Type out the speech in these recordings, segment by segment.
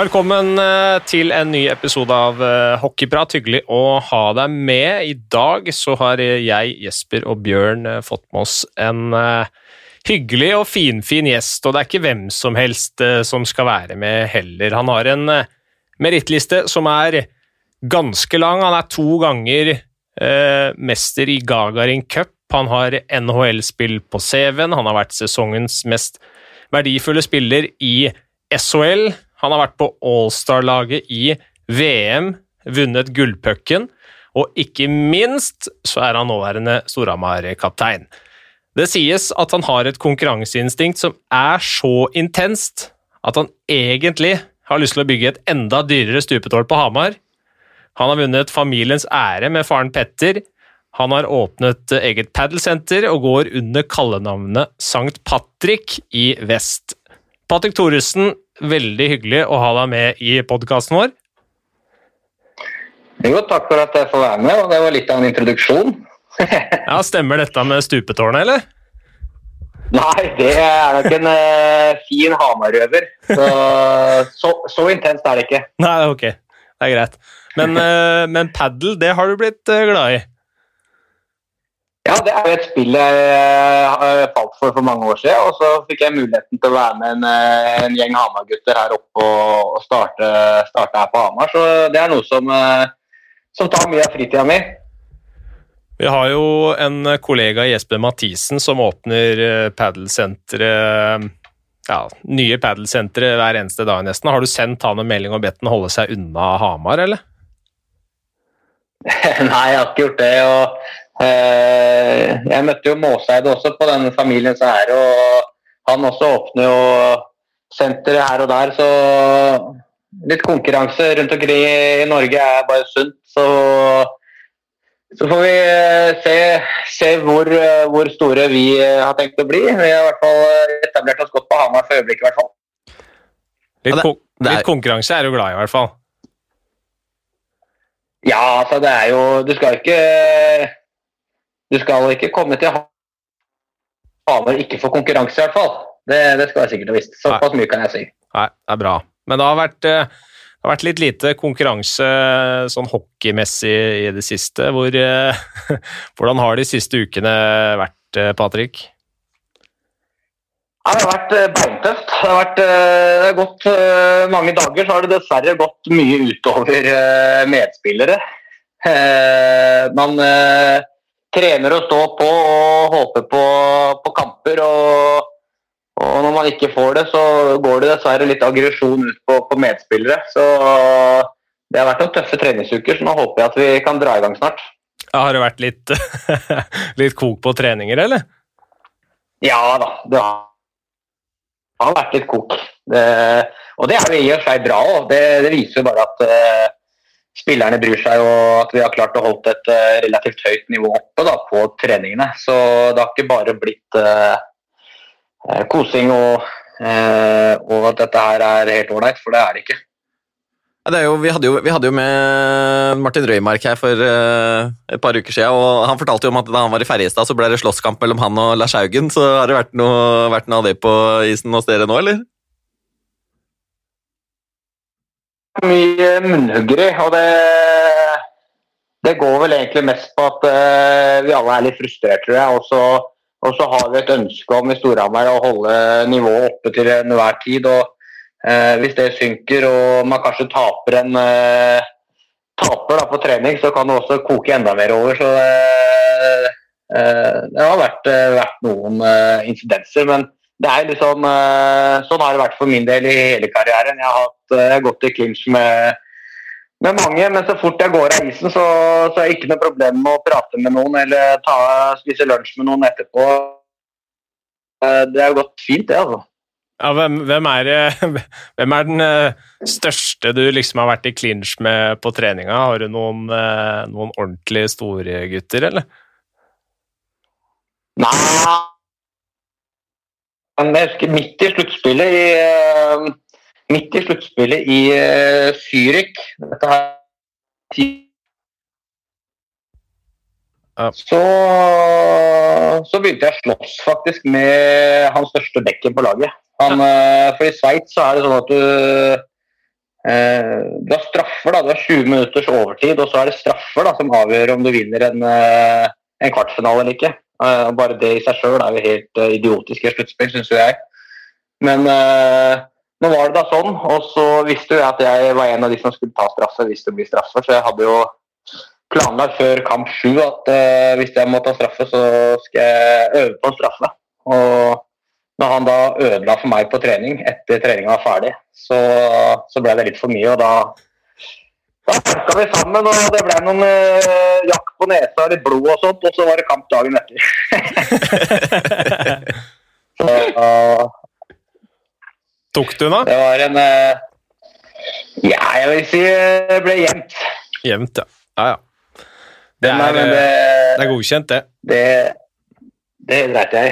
velkommen eh, til en ny episode av eh, Hockeyprat. Hyggelig å ha deg med. I dag så har jeg, Jesper og Bjørn eh, fått med oss en hyggelig og finfin gjest, og det er ikke hvem som helst som skal være med heller. Han har en merittliste som er ganske lang. Han er to ganger mester i Gagarin Cup. Han har NHL-spill på CV-en. Han har vært sesongens mest verdifulle spiller i SHL. Han har vært på Allstar-laget i VM, vunnet gullpucken, og ikke minst så er han nåværende Storhamar-kaptein. Det sies at han har et konkurranseinstinkt som er så intenst at han egentlig har lyst til å bygge et enda dyrere stupetårn på Hamar. Han har vunnet familiens ære med faren Petter. Han har åpnet eget padelsenter og går under kallenavnet Sankt Patrick i vest. Patrick Thoresen, veldig hyggelig å ha deg med i podkasten vår. Jo, takk for at jeg får være med, og det var litt av en introduksjon. ja, Stemmer dette med stupetårnet, eller? Nei, det er nok en uh, fin Hamar-røver. Så, så, så, intenst er det ikke. Nei, ok. Det er greit. Men, uh, men padel, det har du blitt uh, glad i? Ja, det er jo et spill jeg har falt for for mange år siden. Og så fikk jeg muligheten til å være med en, eh, en gjeng Hamar-gutter her oppe og, starte, starte, her på Hamar. Så det er noe som, eh, som tar mye av fritida mi. Vi har jo en kollega Jesper Mathisen som åpner eh, padelsenteret ja, nye padelsentre hver eneste dag nesten. Har du sendt han en melding og bedt han holde seg unna Hamar, eller? Nei, jeg har ikke gjort det. og Eh, jeg møtte jo Måseid også på denne familiens ære, og han også åpner jo senteret her og der. Så litt konkurranse rundt omkring i Norge er bare sunt. Så, så får vi eh, se, se hvor, hvor, store vi eh, har tenkt å bli. Vi har i hvert fall etablert oss godt på Hamar for øyeblikket. i hvert fall. Litt, ko litt konkurranse er du glad i, i hvert fall? Ja, altså det er jo Du skal ikke du skal ikke komme til Hamar ikke få konkurranse, i hvert fall. Det, det skal jeg sikkert ha visst. Såpass mye kan jeg si. Nei, det er bra. Men det har vært, eh, det har vært litt lite konkurranse sånn hockeymessig i det siste. Hvor, eh, hvordan har de siste ukene vært, eh, Patrick? Ja, det har vært beintøft. Det har, vært, det har gått mange dager, så har det dessverre gått mye utover medspillere. Man trener å stå på og håpe på, på kamper. Og, og, når man ikke får det, så går det dessverre litt aggresjon ut på, på, medspillere. Så det har vært noen tøffe treningsuker, så nå håper jeg at vi kan dra i gang snart. Har det vært litt, litt kok på treninger, eller? Ja da. Det har vært litt kok. Det, og det er jo i og for seg bra òg. Det, det, viser jo bare at uh, spillerne bryr seg, og at vi har klart å holde et uh, relativt høyt nivå oppe da, på treningene. Så det har ikke bare blitt eh, kosing og, eh, og, at dette her er helt ålreit, for det er det ikke. Det jo, vi, hadde jo, vi, hadde jo, med Martin Røymark her for et par uker siden, og han fortalte jo om at da han var i Ferjestad, så ble det slåsskamp mellom han og Lars Haugen. Så har det vært noe, vært noe av det på isen hos dere nå, eller? Mye munnhuggeri. Og det, det, går vel egentlig mest på at uh, vi alle er litt frustrert, tror jeg. Og så, har vi et ønske om i Storhamar å holde nivået oppe til enhver tid. og uh, Hvis det synker og man kanskje taper en uh, taper da, på trening, så kan det også koke enda mer over. så det har vært, vært noen incidenser. men det er liksom, Sånn har det vært for min del i hele karrieren. Jeg har, hatt, jeg har gått i clinch med, med, mange, men så fort jeg går av isen, så, så er det ikke noe problem med å prate med noen eller ta, spise lunsj med noen etterpå. Eh, det har gått fint, det, altså. Ja, hvem, hvem, er, hvem, er, den eh, største du liksom har vært i clinch med på treninga? Har du noen, noen ordentlig store gutter, eller? Nei, jeg husker midt i sluttspillet i uh, midt i sluttspillet i uh, Zürich Dette her så, så, begynte jeg å slåss faktisk med hans største bekken på laget. Han, uh, for I Sveits så er det sånn at du eh, Du har straffer, da. Du har 20 minutters overtid, og så er det straffer da, som avgjør om du vinner en, eh, en kvartfinale eller ikke. Eh, bare det i seg sjøl er jo helt eh, idiotisk i sluttspill, syns jo jeg. Men eh, nå var det da sånn, og så visste jo jeg at jeg var en av de som skulle ta straffe hvis det blir straffe, så jeg hadde jo planlagt før kamp sju at uh, hvis jeg må ta straffe, så skal jeg øve på en straffe. Og når han da ødela for meg på trening etter treninga var ferdig, så, så ble det litt for mye, og da da pakka vi sammen, og det ble noen eh, jakk på nesa litt blod og sånt, og så var det kamp dagen etter. så uh, Tok du den, da? det var en uh, Ja, jeg vil si det ble jevnt. Jevnt, ja. ja, ja. Det er, eh, det, det er godkjent, det. det, det dreit jeg.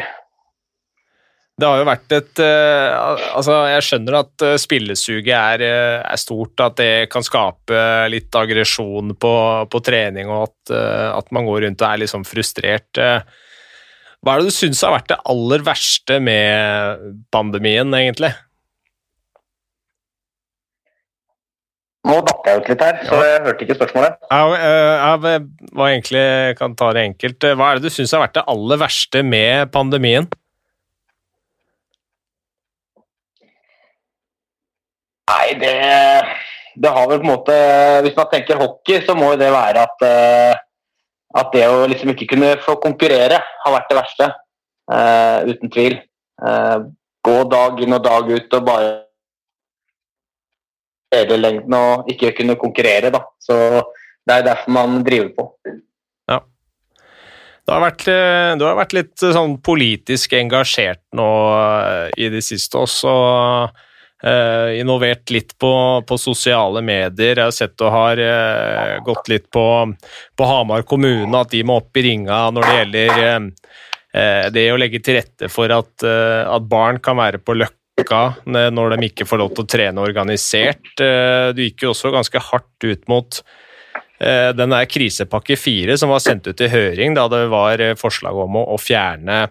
Det har jo vært et eh, Altså, jeg skjønner at eh, spillesuget er, eh, er stort, at det kan skape litt aggresjon på, på trening, og at, at man går rundt og er litt sånn frustrert. Hva er det du syns har vært det aller verste med pandemien, egentlig? Nå datt jeg ut litt her, så jeg hørte ikke spørsmålet. Jeg, jeg, jeg egentlig, kan ta det enkelt. Hva er det du syns har vært det aller verste med pandemien? Nei, det, det har vel på en måte Hvis man tenker hockey, så må det være at, eh, at det å liksom ikke kunne få konkurrere har vært det verste. Uh, uten tvil. Uh, gå dag inn og dag ut og bare hele lengden og ikke kunne konkurrere, da. Så det er derfor man driver på. Du har vært, du har vært litt sånn politisk engasjert nå i det siste også. Eh, involvert litt på, på sosiale medier. Jeg har sett og har eh, gått litt på, på Hamar kommune, at de må opp i ringa når det gjelder eh, det å legge til rette for at, at barn kan være på Løkka når de ikke får lov til å trene organisert. Du gikk jo også ganske hardt ut mot den der krisepakke fire som var sendt ut i høring da det var forslag om å, fjerne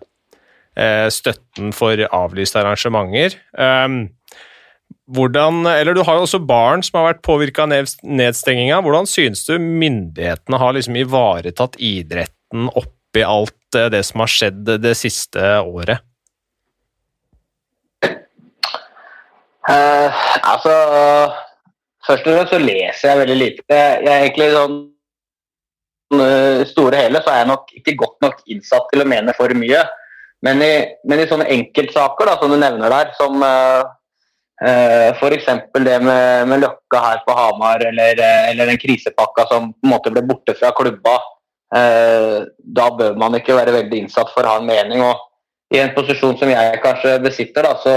støtten for avlyste arrangementer. Hvordan, eller Du har jo også barn som har vært påvirka av ned- nedstenginga. Hvordan synes du myndighetene har liksom ivaretatt idretten oppi alt eh, det som har skjedd det, siste året? Uh, altså Først og fremst så leser jeg veldig lite. Jeg er egentlig sånn eh, store hele så er jeg nok ikke godt nok innsatt til å mene for mye. Men i, men i sånne enkeltsaker da, som du nevner der, som uh, f.eks. det med, med Løkka her på Hamar, eller, eh, eller den krisepakka som på en måte ble borte fra klubba, eh, da bør man ikke være veldig innsatt for å ha en mening. og I en posisjon som jeg kanskje besitter, da, så,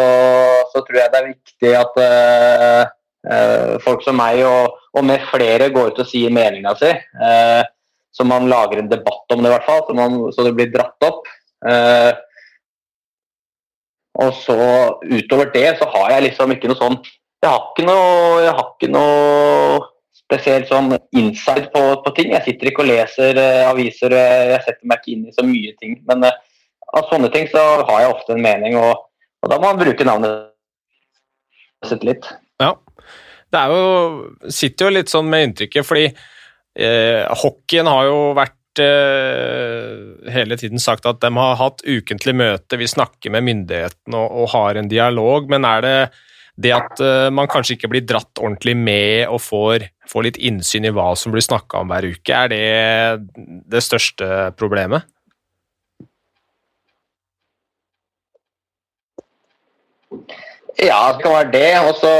så tror jeg det er viktig at uh, eh, folk som meg og, og med flere går ut og sier meninga si. Uh, så man lager en debatt om det, i hvert fall, så, man, så det blir dratt opp. Eh, og så utover det så har jeg liksom ikke noe sånn Jeg har ikke noe, har ikke noe spesielt sånn inside på, på ting. Jeg sitter ikke og leser eh, aviser, jeg setter meg ikke inn i så mye ting. Men eh, av sånne ting så har jeg ofte en mening, og, og da må man bruke navnet sitt litt. Ja. Det er jo, sitter jo litt sånn med inntrykket, fordi eh, hockeyen har jo vært hele tiden sagt at de har hatt ukentlig møte, vi snakker med myndighetene og, og har en dialog, men er det det at eh, man kanskje ikke blir dratt ordentlig med og får, får litt innsyn i hva som blir snakka om hver uke, er det det største problemet? Ja, det kan være det. Og så,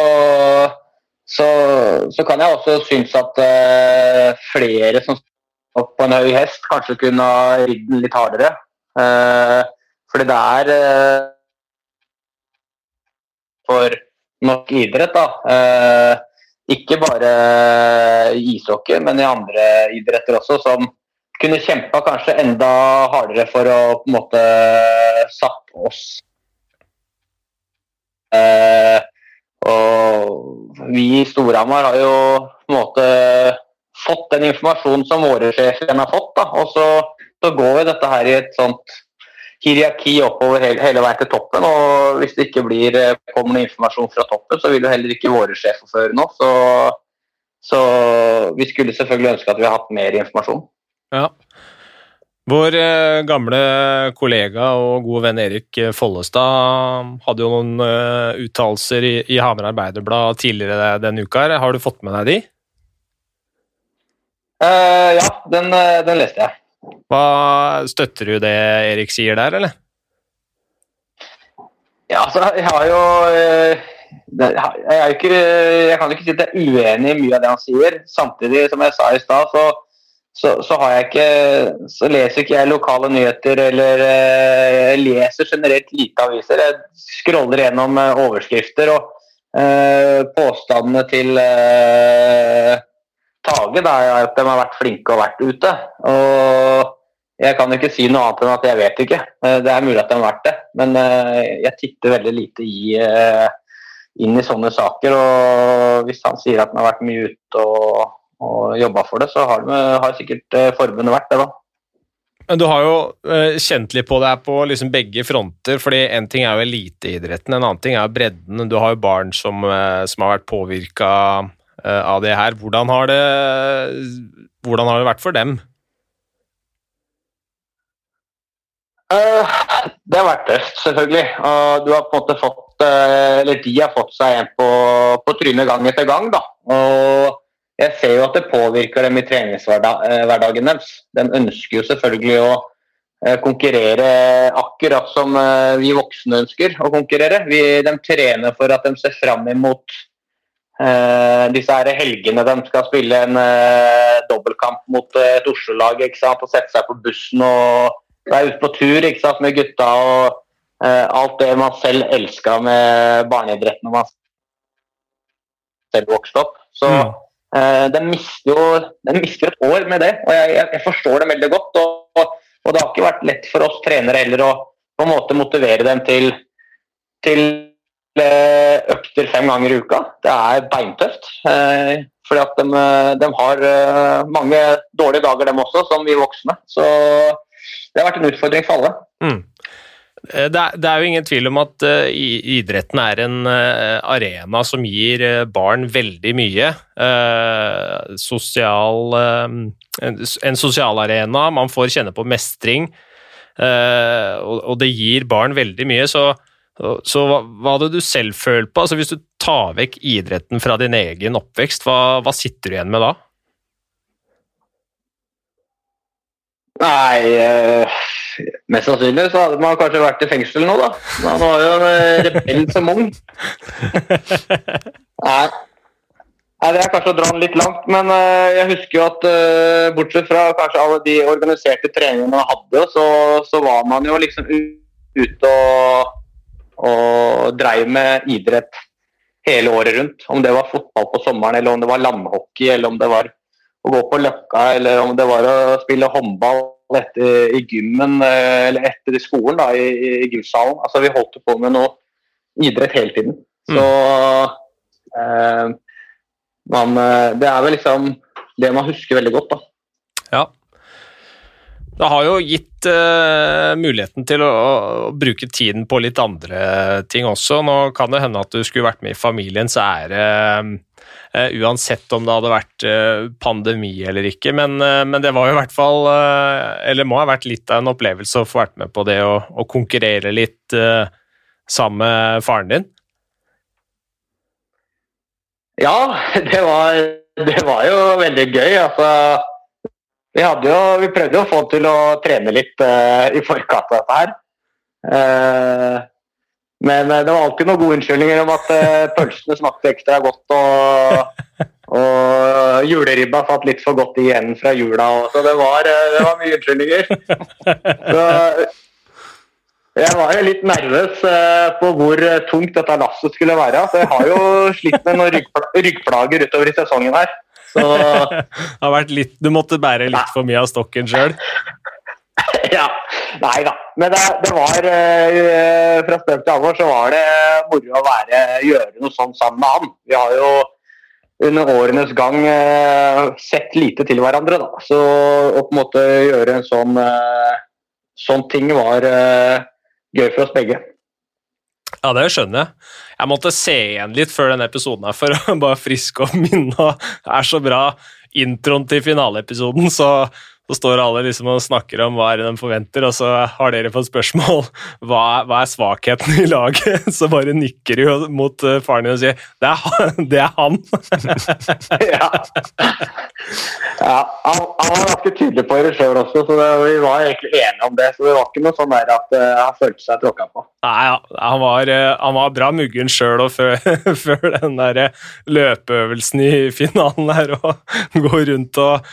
så, så kan jeg også synes at eh, flere som står på en høy hest, kanskje kunne ha ridd den litt hardere. Eh, fordi det er eh, for nok idrett, da. eh, ikke bare i ishockey, men i andre idretter også, som kunne kjempa kanskje enda hardere for å på en måte satt oss Eh, og vi i Storhamar har jo på en måte fått den informasjonen som våre sjefer har fått. Da. Og så, så går vi dette her i et sånt hierarki oppover hele, hele, veien til toppen. Og hvis det ikke blir, kommende kommer noe informasjon fra toppen, så vil jo heller ikke våre sjefer føre noe. Så, så, vi skulle selvfølgelig ønske at vi hadde hatt mer informasjon. Ja. Vår eh, gamle kollega og gode venn Erik Follestad hadde jo noen uh, uttalelser i, i Hamar Arbeiderblad tidligere denne uka. Har du fått med deg de? Uh, ja, den, den leste jeg. Hva, støtter du det Erik sier der, eller? Ja, altså, jeg har jo eh, jeg, er ikke, jeg kan ikke si at jeg er uenig i mye av det han sier. Samtidig, som jeg sa i stad, så, så, så, har jeg ikke Så leser ikke jeg lokale nyheter eller eh, jeg leser generelt lite aviser. Jeg scroller gjennom eh, overskrifter og uh, påstandene til uh, Tage da, er at de har vært flinke og vært ute. Og jeg kan ikke si noe annet enn at jeg vet ikke. Eh, det er mulig at de har vært det, men eh, jeg titter veldig lite i, eh, inn i sånne saker. Og hvis han sier at han har vært mye ute og, og jobba for det, så har, de, har sikkert forbundet vært det, da. Du har jo kjent litt på det her på liksom begge fronter. fordi En ting er jo eliteidretten, en annen ting er bredden. Du har jo barn som, som har vært påvirka av det her. Hvordan har det, hvordan har det vært for dem? Uh, det har vært tøft, selvfølgelig. Og du har på en måte fått, uh, eller de har fått seg en på, på trynet gang etter gang. Da. Og jeg ser jo at det påvirker dem i treningshverdagen deres. De ønsker jo selvfølgelig å konkurrere akkurat som vi voksne ønsker å konkurrere. Vi, de trener for at de ser fram imot Uh, disse her helgene de skal spille en uh, dobbeltkamp mot uh, et Oslo-lag og sette seg på bussen og være ute på tur sant, med gutta og uh, alt det man selv elska med barneidrett når man selv vokste opp. Så mm. de, mister jo, de mister et år med det, og jeg, jeg forstår dem veldig godt. Og, og, og, det har ikke vært lett for oss trenere heller å på en måte motivere dem til, til økter fem ganger i uka. Det er beintøft. Eh, fordi at de, de, har eh, mange dårlige dager, dem også, som vi voksne. Så det har vært en utfordring for alle. Mm. Eh, det, er, det er, jo ingen tvil om at idretten er en arena som gir barn veldig mye. Sosial, en sosial arena, man får kjenne på mestring, og, det gir barn veldig mye. Så så hva, hva hadde du selv følt på? Altså Hvis du tar vekk idretten fra din egen oppvekst, hva, hva sitter du igjen med da? Nei eh, Mest sannsynlig så hadde man kanskje vært i fengsel nå, da. Man var jo en eh, rebell som ung. Nei. Nei, Det er kanskje å dra den litt langt, men uh, jeg husker jo at uh, bortsett fra kanskje alle de organiserte treningene man hadde, så, så var man jo liksom ute og og dreiv med idrett hele året rundt. Om det var fotball på sommeren, eller om det var landhockey, eller om det var å gå på Løkka, eller om det var å spille håndball etter, i gymmen eh, eller etter i skolen da, i, i gymsalen. Altså, vi holdt på med noe idrett hele tiden. Mm. Så eh, man, eh, Det er vel liksom det man husker veldig godt. da. Ja. Det har jo gitt uh, muligheten til å, å, bruke tiden på litt andre ting også. Nå kan det hende at du skulle vært med i familiens ære, uh, uansett om det hadde vært uh, pandemi eller ikke. Men, men, det var jo i hvert fall Eller må ha vært litt av en opplevelse å få vært med på det å, å konkurrere litt sammen med faren din? Ja, det var, det var jo veldig gøy. altså vi, jo, vi, prøvde jo å få til å trene litt uh, i forkant av dette her. Uh, men uh, det var alltid noen gode unnskyldninger om at pølsene smakte ekstra godt og, og juleribba satt litt for godt igjen fra jula. Og, så det var, det var mye unnskyldninger. Så, jeg var jo litt nervøs på hvor tungt dette lasset skulle være. Så jeg har jo slitt med noen ryggplager utover i sesongen her. Så, det har vært litt, du måtte bære litt for mye av stokken sjøl? ja. Nei da. Men det, det var uh, Fra spøk til alvor så var det moro å være, gjøre noe sånt sammen med han. Vi har jo under årenes gang uh, sett lite til hverandre. da. Så å på en måte gjøre en sånn uh, sånn ting var gøy for oss begge. Ja, det skjønner jeg. Jeg måtte se igjen litt før denne episoden her for å bare friske opp minnet. Det er så bra introen til finaleepisoden, så så står alle liksom og snakker om hva er det de forventer, og så har dere fått spørsmål hva, hva er svakheten i laget. Så bare nikker de mot eh, faren din og sier det er han! Det er han. ja. ja han, han, var ganske tydelig på det sjøl også, så det, vi var egentlig enige om det. Så det var ikke noe sånn der at uh, han følte seg tråkka på. Nei, ja, han, var, uh, han var bra muggen sjøl før, før den der løpeøvelsen i finalen her, og gå rundt og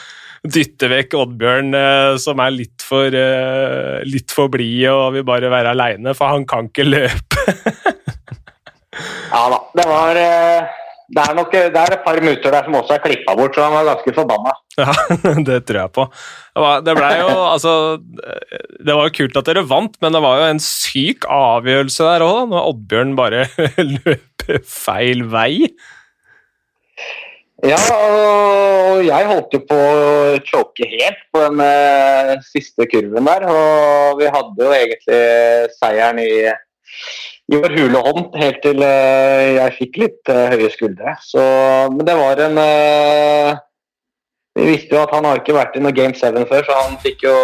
dytte vekk Oddbjørn, eh, som er litt for, eh, litt for blid og vil bare være aleine, for han kan ikke løpe. ja da. Det var eh, det er, nok, det er et par minutter der som også er klippa bort, så han var ganske forbanna. Ja, det tror jeg på. Det var, det jo altså Det var jo kult at dere vant, men det var jo en syk avgjørelse der òg, når Oddbjørn bare løper feil vei. Ja, og jeg holdt jo på å choke helt på den uh, siste kurven der. Og vi hadde jo egentlig seieren i, i vår hule hånd helt til uh, jeg fikk litt uh, høye skuldre. Så, men det var en Vi visste jo at han har ikke vært i noe Game 7 før, så han fikk jo,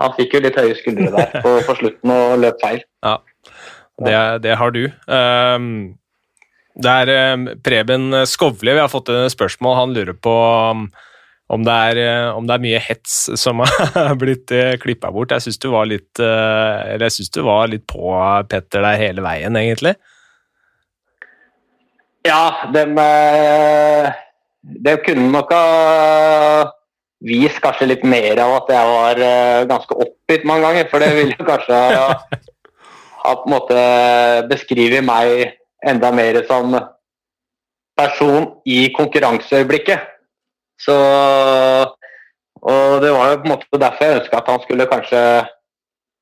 han fikk jo litt høye skuldre der på, på slutten og løp feil. Ja, det, det har du. Um det er eh, Preben Skovli, vi har fått et spørsmål. Han lurer på um, om det er, eh, om det er mye hets som har blitt eh, klippa bort. Jeg syns du du var litt på Petter der hele veien, egentlig. Ja, dem Det kunne nok ha vist kanskje litt mer av at jeg var ganske oppgitt mange ganger. For det ville kanskje ha, ha på en måte beskrevet meg enda mer som person i konkurranseøyeblikket. Så Og det var jo på en måte derfor jeg ønska at han skulle kanskje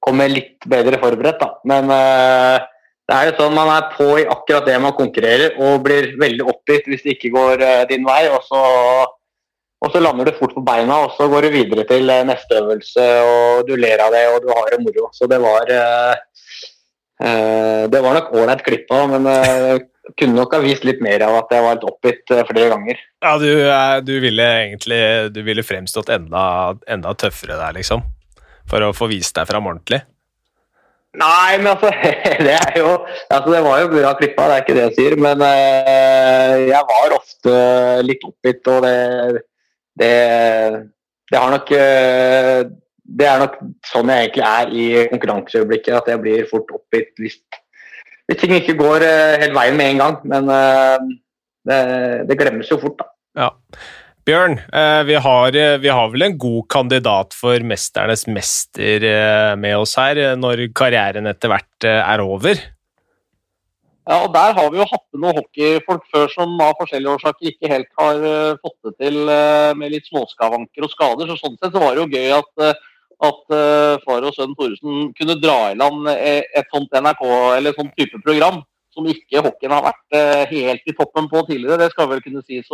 komme litt bedre forberedt, da. Men uh, det er jo sånn man er på i akkurat det man konkurrerer og blir veldig oppgitt hvis det ikke går uh, din vei. Og så, og så, lander du fort på beina, og så går du videre til uh, neste øvelse, og du ler av det og du har det moro. Så det var Eh, det var nok ålreit klippa, men eh, kunne nok ha vist litt mer av at jeg var litt oppgitt eh, flere ganger. Ja, du, du, ville egentlig du ville fremstått enda, enda, tøffere der, liksom? For å få vist deg fram ordentlig? Nei, men altså Det er jo altså Det var jo bra klippa, det er ikke det jeg sier, men jeg var ofte litt oppgitt, og det Det, det har nok det er nok sånn jeg egentlig er i konkurranseøyeblikket. At jeg blir fort oppgitt hvis, hvis ting ikke går hele helt veien med en gang. Men uh, det, det, glemmes jo fort, da. Ja. Bjørn, uh, vi, har, vi, har, vel en god kandidat for 'Mesternes mester' med oss her, når karrieren etter hvert er over? Ja, og Der har vi jo hatt med noen hockeyfolk før som av forskjellige årsaker ikke helt har fått det til med litt småskavanker og skader. så Sånn sett så var det jo gøy at at uh, far og sønn Thoresen kunne dra i land eh, et sånt NRK eller sånt type program som ikke hockeyen har vært uh, helt i toppen på tidligere. Det skal vel kunne sies.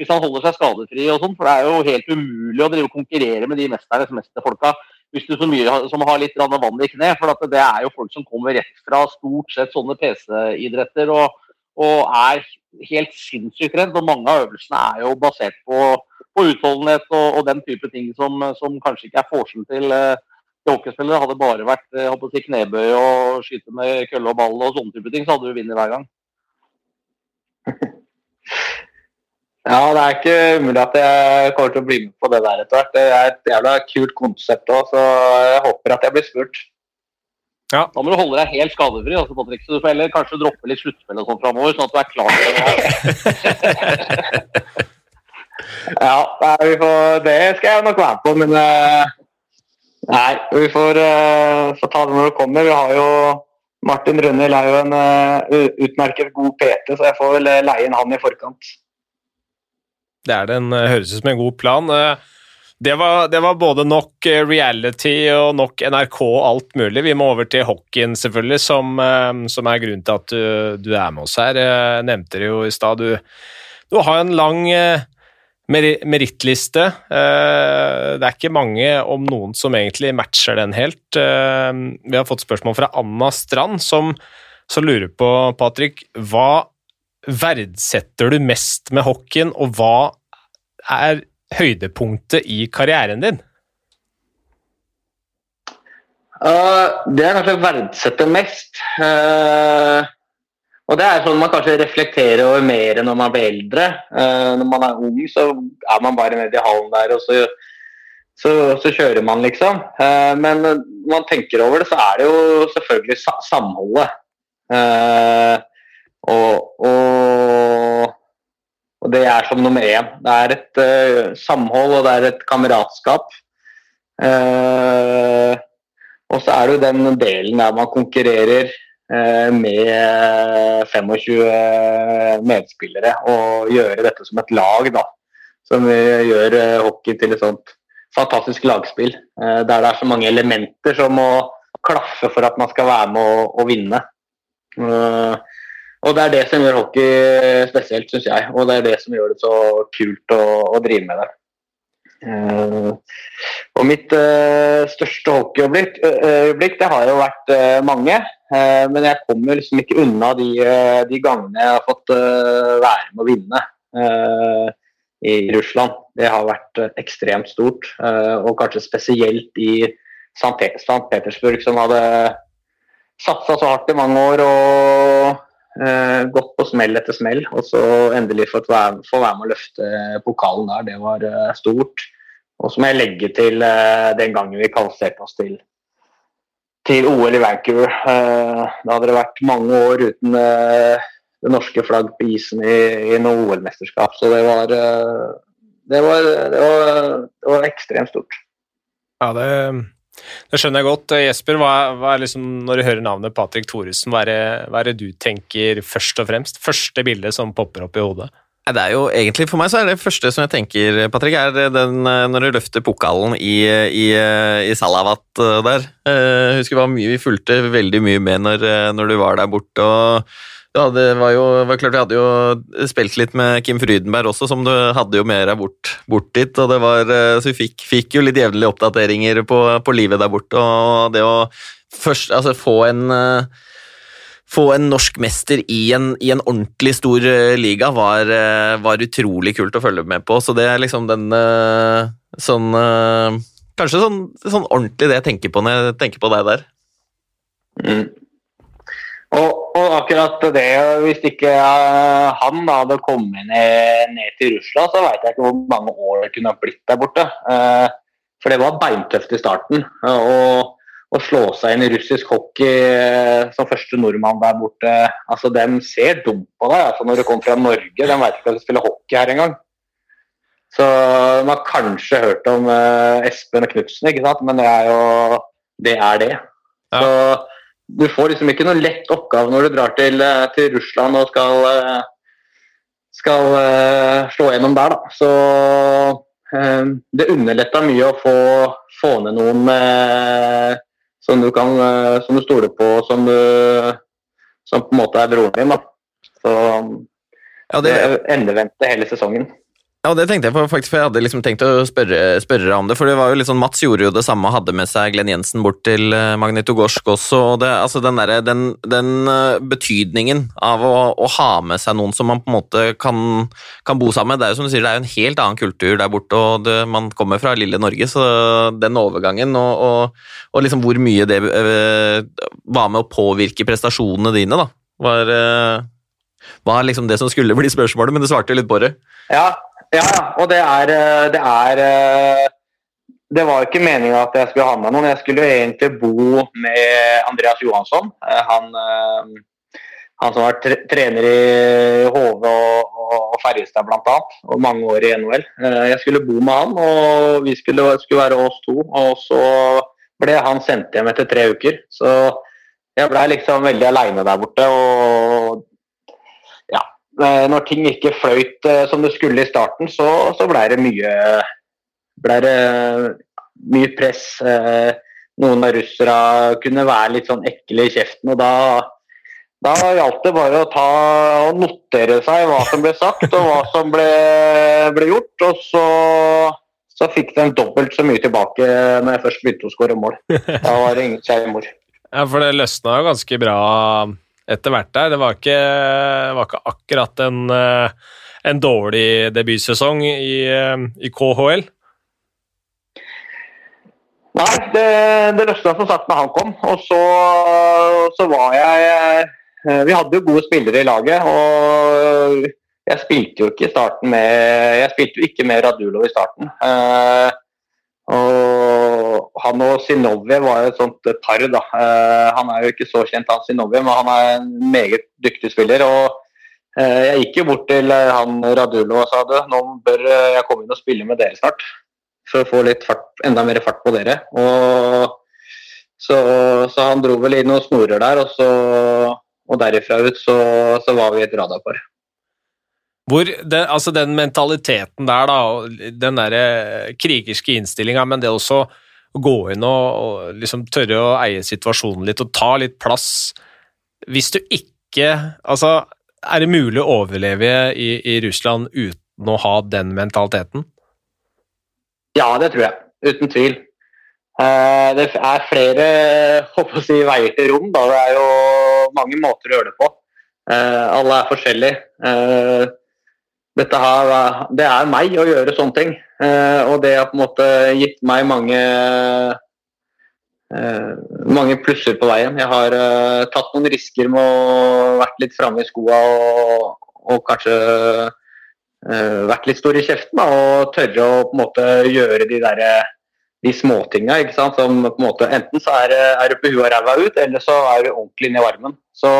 Hvis han holder seg skadefri og sånn, for det er jo helt umulig å drive og konkurrere med de mesternes mesterfolka hvis du så mye som har litt vann i kne. For det er jo folk som kommer rett fra stort sett sånne PC-idretter og, og, er helt sinnssykt redd. Og mange av øvelsene er jo basert på på utholdenhet og, og, den type ting som, som kanskje ikke er forskjell til, eh, til hockeyspillere. Hadde det bare vært eh, si, knebøy og skyte med kølle og ball og sånne type ting, så hadde du vunnet hver gang. Ja, det er ikke umulig at jeg kommer til å bli med på det der etter hvert. Det er et jævla kult konsept òg, så jeg håper at jeg blir spurt. Ja. Da må du holde deg helt skadefri, altså, Patrick, så du får heller kanskje droppe litt sluttspill og sånn framover, sånn at du er klar til det. Ja, nei, får, det skal jeg nok være på, men uh, Nei, vi får, uh, får, ta det når det kommer. Vi har jo Martin Rønnel er jo en uh, utmerket god PT, så jeg får vel leie inn han i forkant. Det er den, høres ut som en god plan. Det var, det var, både nok reality og nok NRK og alt mulig. Vi må over til hockeyen, selvfølgelig, som, som er grunnen til at du, du, er med oss her. Jeg nevnte det jo i stad. Du, du, har en lang merittliste. Eh, det er ikke mange, om noen, som egentlig matcher den helt. Eh, vi har fått spørsmål fra Anna Strand, som, som lurer på, Patrick, hva verdsetter du mest med hockeyen, og hva er høydepunktet i karrieren din? Uh, det jeg kanskje verdsetter mest uh, Og det er sånn man kanskje reflekterer over mer når man blir eldre. Uh, når man er ung, så er man bare nede i hallen der, og så, så, så kjører man, liksom. men når man tenker over det, så er det jo selvfølgelig sa samholdet. Og, og, og, det er som nummer én. Det er et samhold, og det er et kameratskap. Uh, og så er det jo den delen der man konkurrerer med 25 medspillere og gjøre dette som et lag, da. Som gjør eh, hockey til et sånt fantastisk lagspill. Eh, der det er så mange elementer som må klaffe for at man skal være med å, vinne. Og det er det som gjør hockey spesielt, syns jeg. Og det er det som gjør det så kult å, å drive med det. Uh, og mitt uh, største hockeyøyeblikk uh, det har jo vært mange. men jeg kommer liksom ikke unna de, de, gangene jeg har fått være med å vinne i Russland. Det har vært ekstremt stort. og kanskje spesielt i St. Petersburg, som hadde satsa så hardt i mange år. og Eh, gått på smell etter smell, og så endelig fått være, få være med å løfte pokalen der. Det var eh, stort. Og så må jeg legge til eh, den gangen vi kvalifiserte oss til, til OL i Vancouver. da hadde det vært mange år uten det norske flagg på isen i, i noe OL-mesterskap. Så det var, det var, det var, det var ekstremt stort. Ja, det det skjønner jeg godt. Jesper, hva, hva er liksom, når du hører navnet Patrick Thoresen, hva, hva, er det du tenker først og fremst? Første bilde som popper opp i hodet? Det er jo egentlig For meg så er det første som jeg tenker, Patrick, er den når du løfter pokalen i, i, i Salavat der. Jeg husker det mye vi fulgte veldig mye med når, når du var der borte. og ja, det var jo var klart, Vi hadde jo spilt litt med Kim Frydenberg også, som du hadde jo med deg bort, bort, dit. og det var, eh, Så vi fikk, fikk jo litt jevnlige oppdateringer på, på, livet der borte. og Det å først altså, få en eh, få en norsk mester i en, i en ordentlig stor eh, liga var, var, utrolig kult å følge med på. Så det er liksom den sånn Kanskje sånn, sånn ordentlig det jeg tenker på når jeg tenker på deg der. Mm. Og, og, akkurat det, hvis ikke uh, han da hadde kommet ned, ned til Russland, så veit jeg ikke hvor mange år det kunne ha blitt der borte. Uh, for det var beintøft i starten. Uh, å slå seg inn i russisk hockey som første nordmann der borte altså De ser dumt på deg altså når du kommer fra Norge. De veit ikke at du spiller hockey her engang. Så man har kanskje hørt om Espen og Knutsen, ikke sant? men det er jo det. Er det. Ja. Så du får liksom ikke noe lett oppgave når du drar til, eh, til Russland og skal, eh, skal uh, slå gjennom der, da. Så uh, det underletta mye å få, få ned noen uh, som du kan som du stoler på, som, du, som på en måte er broren din. da. Så ja, det endevendte hele sesongen. Ja, det tenkte jeg på, faktisk, for jeg hadde liksom tenkt å spørre, spørre om det. For det var jo litt sånn, Mats gjorde jo det samme hadde med seg Glenn Jensen bort til eh, Magnitogorsk også. og det, altså Den, der, den, den eh, betydningen av å, å, ha med seg noen som man på en måte kan, kan, bo sammen med Det er jo som du sier, det er jo en helt annen kultur der borte, og det, man kommer fra lille Norge. Så den overgangen og, og, og liksom hvor mye det øh, var med å påvirke prestasjonene dine, da, var, øh, var liksom det som skulle bli spørsmålet, men du svarte jo litt på det. Ja, ja, og det er, eh, det er eh, Det var ikke meninga at jeg skulle ha med noen. Jeg skulle egentlig bo med Andreas Johansson. Eh, han, han som har trener i HV og, og Ferjestad bl.a. og mange år i NHL. Jeg skulle bo med han, og vi skulle, skulle være oss to. Og så ble han sendt hjem etter tre uker. Så jeg blei liksom veldig aleine der borte. og når ting ikke fløyt eh, som det skulle i starten, så, så ble det mye ble det mye press. Eh, noen av russere kunne være litt sånn ekle i kjeften, og da, Da gjaldt det bare å ta og notere seg hva som ble sagt og hva som ble, ble gjort. Og så, så fikk de dobbelt så mye tilbake når jeg først begynte å skåre mål. Da var det ingen selvmord. Ja, for det løsna jo ganske bra etter hvert der. Det var ikke, var ikke akkurat en, eh, en, dårlig debutsesong i, eh, i KHL. Nei, det, det løsna som sagt da han kom. Og så, så var jeg Eh, vi hadde jo gode spillere i laget, og jeg spilte jo ikke i starten med Jeg spilte jo ikke med Radulov i starten. Eh, han og Sinovje var jo et sånt par, da. Eh, han er jo ikke så kjent, han Sinovje, men han er en meget dyktig spiller. og jeg gikk jo bort til han Radulo og sa det, nå bør jeg komme inn og spille med dere snart. For å få litt fart, enda mer fart på dere. Og så, så han dro vel i noen snorer der, og så og derifra ut så, så var vi et radarpar. Hvor det, altså den mentaliteten der, da, den der eh, krigerske innstillinga, men det også å gå inn og, og liksom tørre å eie situasjonen litt og ta litt plass Hvis du ikke Altså, er det mulig å overleve i, i Russland uten å ha den mentaliteten? Ja, det tror jeg. Uten tvil. Eh, det er flere si, veier til rom. Da. Det er jo mange måter å gjøre det på. Eh, alle er forskjellige. Eh, dette her, det er meg å gjøre sånne ting. og det har på en måte gitt meg mange mange plusser på veien. Jeg har tatt noen risker med å vært litt framme i skoa og, og kanskje vært litt stor i kjeften da, og tørre å på en måte gjøre de der, de småtinga. Som på en måte, Enten så er, er du på huet og ræva ut, eller så er du ordentlig inne i varmen. Så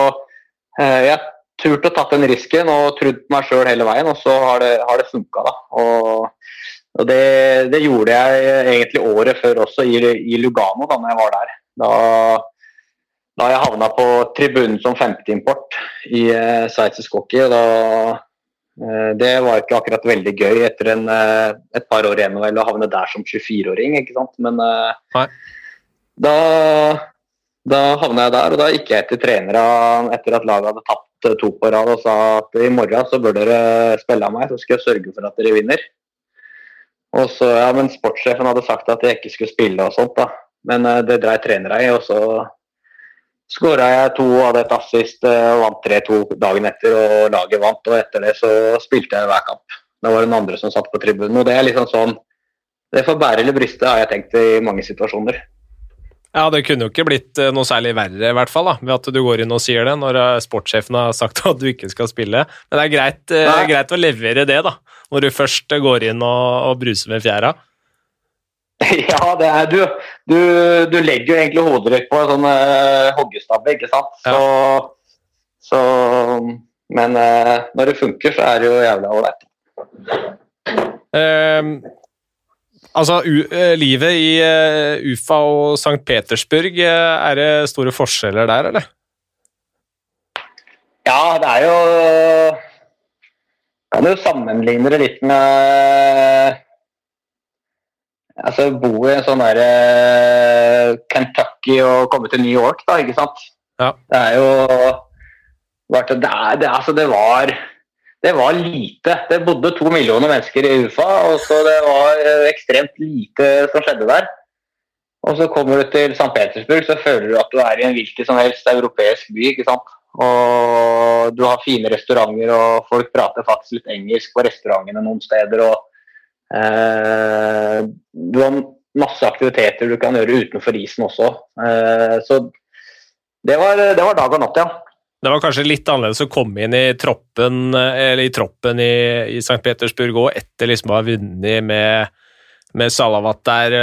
eh, jeg turte å tatt den risken og trodd på meg sjøl hele veien, og så har det, har det funka. da. Og, og det, det, gjorde jeg egentlig året før også, i, i Lugano, da når jeg var der. Da, da jeg havna på tribunen som femteimport i eh, sveitsisk hockey. da Eh, det var ikke akkurat veldig gøy etter en, eh, et par år igjen å havne der som 24-åring, ikke sant. Men eh, da, da havna jeg der, og da gikk jeg til trenerne etter at laget hadde tapt to på rad og sa at i morgen så bør dere spille av meg, så skal jeg sørge for at dere vinner. Og så, ja, Men sportssjefen hadde sagt at jeg ikke skulle spille og sånt, da. Men det dreit trenerne i, og så skåra jeg to, hadde et assist og eh, vant 3-2 dagen etter, og laget vant. Og etter det så spilte jeg hver kamp. Det var den andre som satt på tribunen. Og det er liksom sånn Det får bære eller briste, har jeg tenkt i mange situasjoner. Ja, det kunne jo ikke blitt eh, noe særlig verre, i hvert fall, da, ved at du går inn og sier det når eh, sportssjefen har sagt at du ikke skal spille. Men det er greit, det er greit å levere det, da, når du først går inn og, og bruser med fjæra. Ja, det er du. Du, du legger jo egentlig hodet ditt på en sånn uh, hoggestabbe, ikke sant. Ja. Så, så, Men uh, når det funker, så er det jo jævla ålreit. Uh, altså, uh, livet i UFA og St. Petersburg, er det store forskjeller der, eller? Ja, det er jo Kan jo sammenligne det litt med altså, bo i en sånn derre uh, Kentucky og komme til New York, da, ikke sant. Ja. Det er jo det, er, det, altså, det, var det var lite. Det bodde to millioner mennesker i UFA, og så det var uh, ekstremt lite som skjedde der. Og så kommer du til St. Petersburg, så føler du at du er i en hvilken som helst europeisk by. ikke sant? Og du har fine restauranter, og folk prater faktisk litt engelsk på restaurantene noen steder. og Eh, du har masse aktiviteter du kan gjøre utenfor isen også. Eh, så det var, det var dag og natt, ja. Det var kanskje litt annerledes å komme inn i troppen, i, troppen i, i St. Petersburg òg, etter liksom å ha vunnet med, med Salavat der,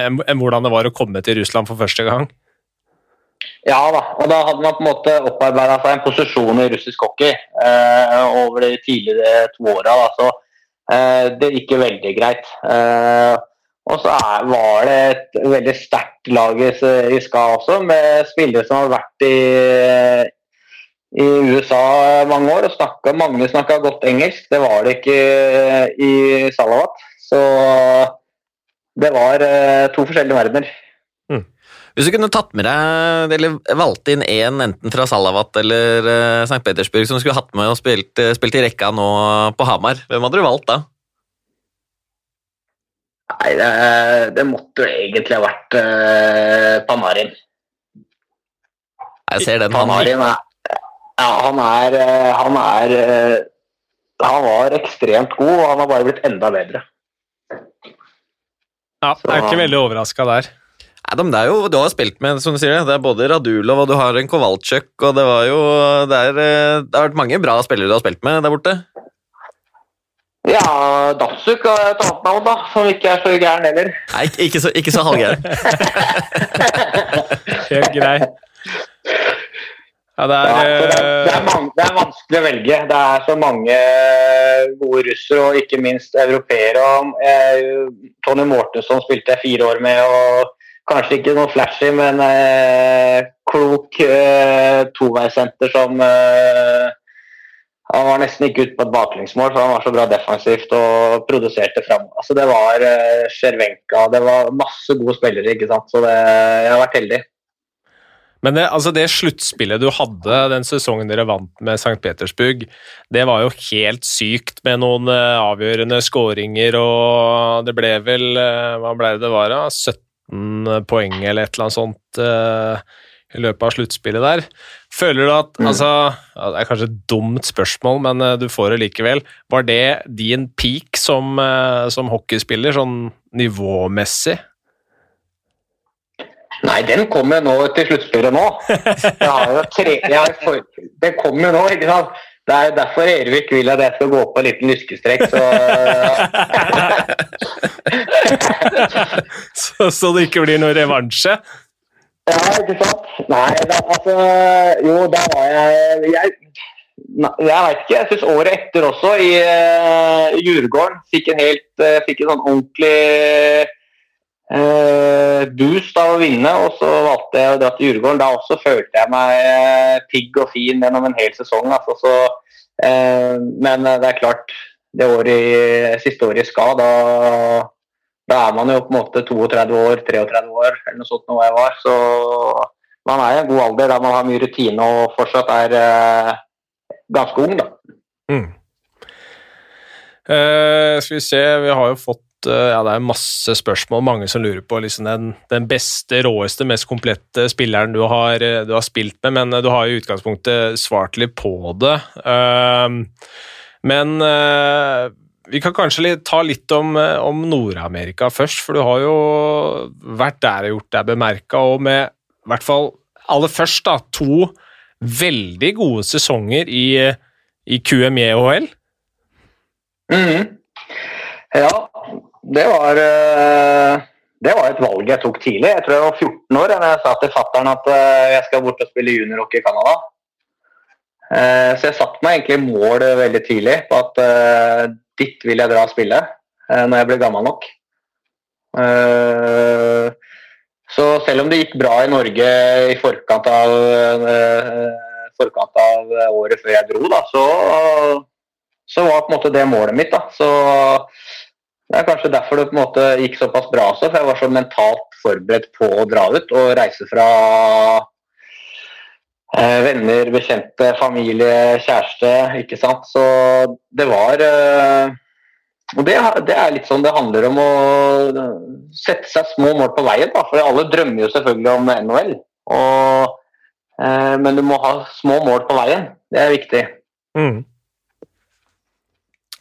enn enn hvordan det var å komme til Russland for første gang? Ja da, og da hadde man på en måte opparbeida seg en posisjon i russisk hockey eh, over de tidligere to åra. Så Eh, det gikk veldig greit. Eh, og så var det et veldig sterkt lag i SKA også, med spillere som har vært i, i USA mange år. og snakket, Mange snakka godt engelsk, det var det ikke i Salavat. Så det var eh, to forskjellige verdener. Mm. Hvis du kunne tatt med deg, eller valgt inn én enten fra Salavat eller uh, St. Petersburg som du skulle hatt med og spilt, spilt i rekka nå på Hamar, hvem hadde du valgt da? Nei, det, det måtte jo egentlig ha vært uh, Panarin. Jeg ser den. Panarin er, ja, han er, han er Han var ekstremt god, og han har bare blitt enda bedre. Ja, jeg er ikke veldig overraska der. Nei, det er jo, Du har spilt med som du sier, det er både Radulov og du har en Kowalczyk. og Det var jo, det, er, det har vært mange bra spillere du har spilt med der borte. Ja, Datsuk har et annet navn, da, som ikke er så gæren heller. Nei, ikke så, ikke så halvgæren. Helt grei. Ja, det er, ja, det, er, det, er mange, det, er vanskelig å velge. Det er så mange gode russere, og ikke minst europeere. Eh, Tony Mortensen spilte jeg fire år med. og Kanskje ikke noe flashy, men eh, klok eh, toveissenter som eh, Han var nesten ikke ute på et baklengsmål, for han var så bra defensivt og produserte fram. Altså, det var eh, Cervenka, det var masse gode spillere, ikke sant. Så det, jeg har vært heldig. Men det, altså det sluttspillet du hadde den sesongen dere vant med St. Petersburg, det var jo helt sykt med noen uh, avgjørende skåringer, og det ble vel uh, Hva ble det det var, da? 17 poeng eller et eller annet sånt uh, i løpet av sluttspillet der. Føler du at mm. altså, Det er kanskje et dumt spørsmål, men du får det likevel. Var det din peak som, som hockeyspiller, sånn nivåmessig? Nei, den kommer nå til sluttspillet nå. Tre, for, den kommer nå, ikke sant. Det er derfor Ervik vil at jeg skal gå på en liten lyskestrekk, så så, så det ikke blir noe revansje? Ja, ikke sant. Nei, da, altså Jo, da var jeg Jeg, jeg veit ikke. Jeg syns året etter også, i i Djurgården, fikk en helt uh, fikk en sånn ordentlig eh, boost av å vinne, og så valgte jeg å dra til Djurgården. Da også følte jeg meg eh, pigg og fin gjennom en hel sesong. Altså, så, eh, men eh, det er klart, det året, siste året i SKA, da, da, er man jo på en måte 32 år, 33 år, eller noe sånt nå jeg var. Så man er i en god alder der man har mye rutine og fortsatt er eh, ganske ung, da. Mm. Uh, skal vi se, vi har jo fått Eh, ja, det er masse spørsmål, mange som lurer på liksom den, den, beste, råeste, mest komplette spilleren du har, eh, du har, spilt med, men eh, du har i utgangspunktet svart litt på det. Men vi kan kanskje ta litt om, om Nord-Amerika først, for du har jo vært der og gjort deg bemerka, og med i hvert fall aller først da, to veldig gode sesonger i, i QME-OL. Mm. Ja, det var, eh, det var et valg jeg tok tidlig. Jeg tror jeg var 14 år da jeg sa til fattern at eh, jeg skal bort og spille juniorrock i Canada. Eh, så jeg satte meg egentlig mål veldig tidlig på at dit vil jeg dra og spille når jeg blir gammel nok. Så selv om det gikk bra i Norge i forkant av, forkant av året før jeg dro, da, så, så var det målet mitt. Da. Så det er kanskje derfor det på en måte gikk såpass bra også, for jeg var så mentalt forberedt på å dra ut og reise fra eh, venner, bekjente, familie, kjæreste, ikke sant. Så det var eh, Og det, det, er litt sånn det handler om å sette seg små mål på veien, da. For alle drømmer jo selvfølgelig om NHL. Og, eh, men du må ha små mål på veien. Det er viktig. Mm.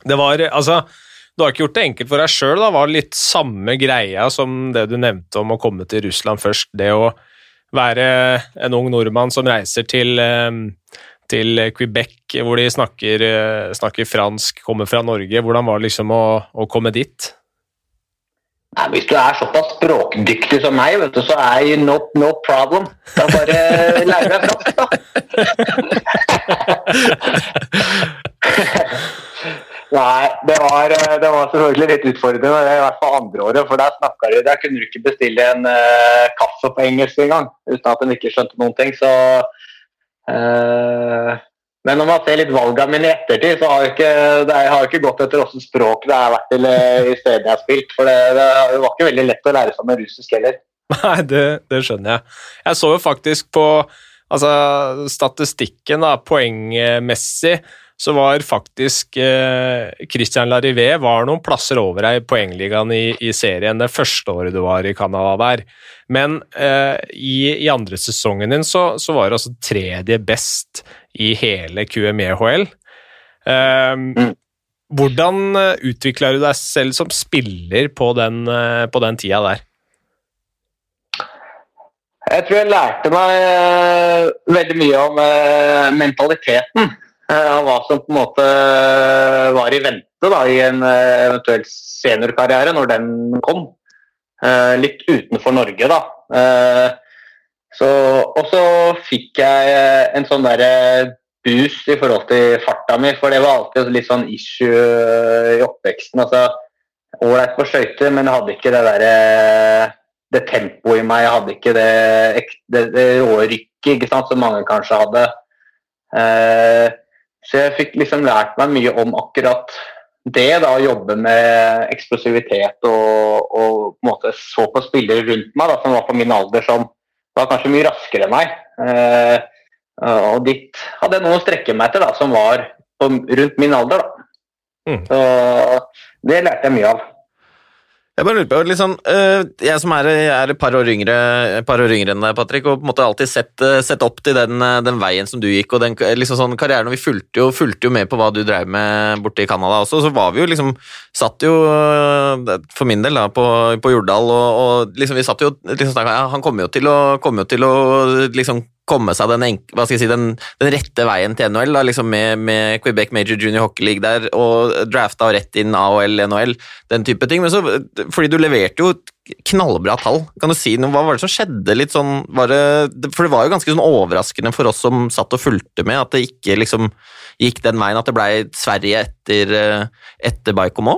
Det var altså du har ikke gjort det enkelt for deg sjøl. Var det litt samme greia som det du nevnte om å komme til Russland først? Det å være en ung nordmann som reiser til, ehm, til Quebec, hvor de snakker, eh, snakker, fransk, kommer fra Norge. Hvordan var det liksom å, å komme dit? Nei, hvis du er såpass språkdyktig som meg, vet du, så er no, no problem. Da bare lærer deg fransk, da. Nei, det var, eh, det var, selvfølgelig litt utfordrende, i hvert fall andre året. For der snakka de Der kunne du ikke bestille en uh, kaffe på engelsk engang uten at en ikke skjønte noen ting. Så uh, Men når man ser litt valgene mine i ettertid, så har ikke, det har ikke gått etter åssen språk det har vært til, i stedet jeg har spilt. For det, det, var ikke veldig lett å lære seg med russisk heller. Nei, det, det, skjønner jeg. Jeg så jo faktisk på altså, statistikken, da, poengmessig, så var faktisk eh, Christian Larivé var noen plasser over deg i poengligaen i, i, serien det første året du var i Canada der. Men eh, i, i, andre sesongen din så, så var du altså tredje best i hele QMEHL. Eh, mm. Hvordan eh, utvikla du deg selv som spiller på den, eh, på den tida der? Jeg tror jeg lærte meg uh, veldig mye om uh, mentaliteten. Uh, av hva som på en måte var i vente da, i en eventuell seniorkarriere når den kom. litt utenfor Norge, da. så, og så fikk jeg en sånn derre boost i forhold til farta mi, for det var alltid litt sånn issue i oppveksten. altså Ålreit på skøyter, men jeg hadde ikke det derre det tempoet i meg. Jeg hadde ikke det, det, det rå rykket som mange kanskje hadde. Eh, så jeg fikk liksom lært meg mye om akkurat det, da, å jobbe med eksplosivitet og, og på en måte så på spillere rundt meg da, som var på min alder, som var kanskje mye raskere enn meg. Eh, og dit hadde jeg noe å strekke meg etter da, som var på, rundt min alder. da. Mm. Så det lærte jeg mye av. Jeg bare lurer på, liksom, jeg som er, er et par år, yngre, par år yngre enn deg, Patrick, og på en måte alltid sett, eh, sett opp til den, eh, den, veien som du gikk, og den liksom sånn, karrieren, og vi fulgte jo, fulgte jo, med på hva du drev med borte i Canada også, så var vi jo liksom Satt jo, for min del, da, på, på Jordal, og, og liksom, vi satt jo liksom Han kommer jo til å, kom jo til å liksom komme seg den, hva skal jeg si, den, den rette veien til NHL, da, liksom med, med, Quebec Major Junior Hockey League der, og drafta rett inn AHL, NHL, den type ting. Men så, fordi du leverte jo knallbra tall, kan du si noe, hva var det som skjedde litt sånn, det, For det var jo ganske sånn overraskende for oss som satt og fulgte med, at det ikke liksom gikk den veien, at det blei Sverige etter, etter Baikom?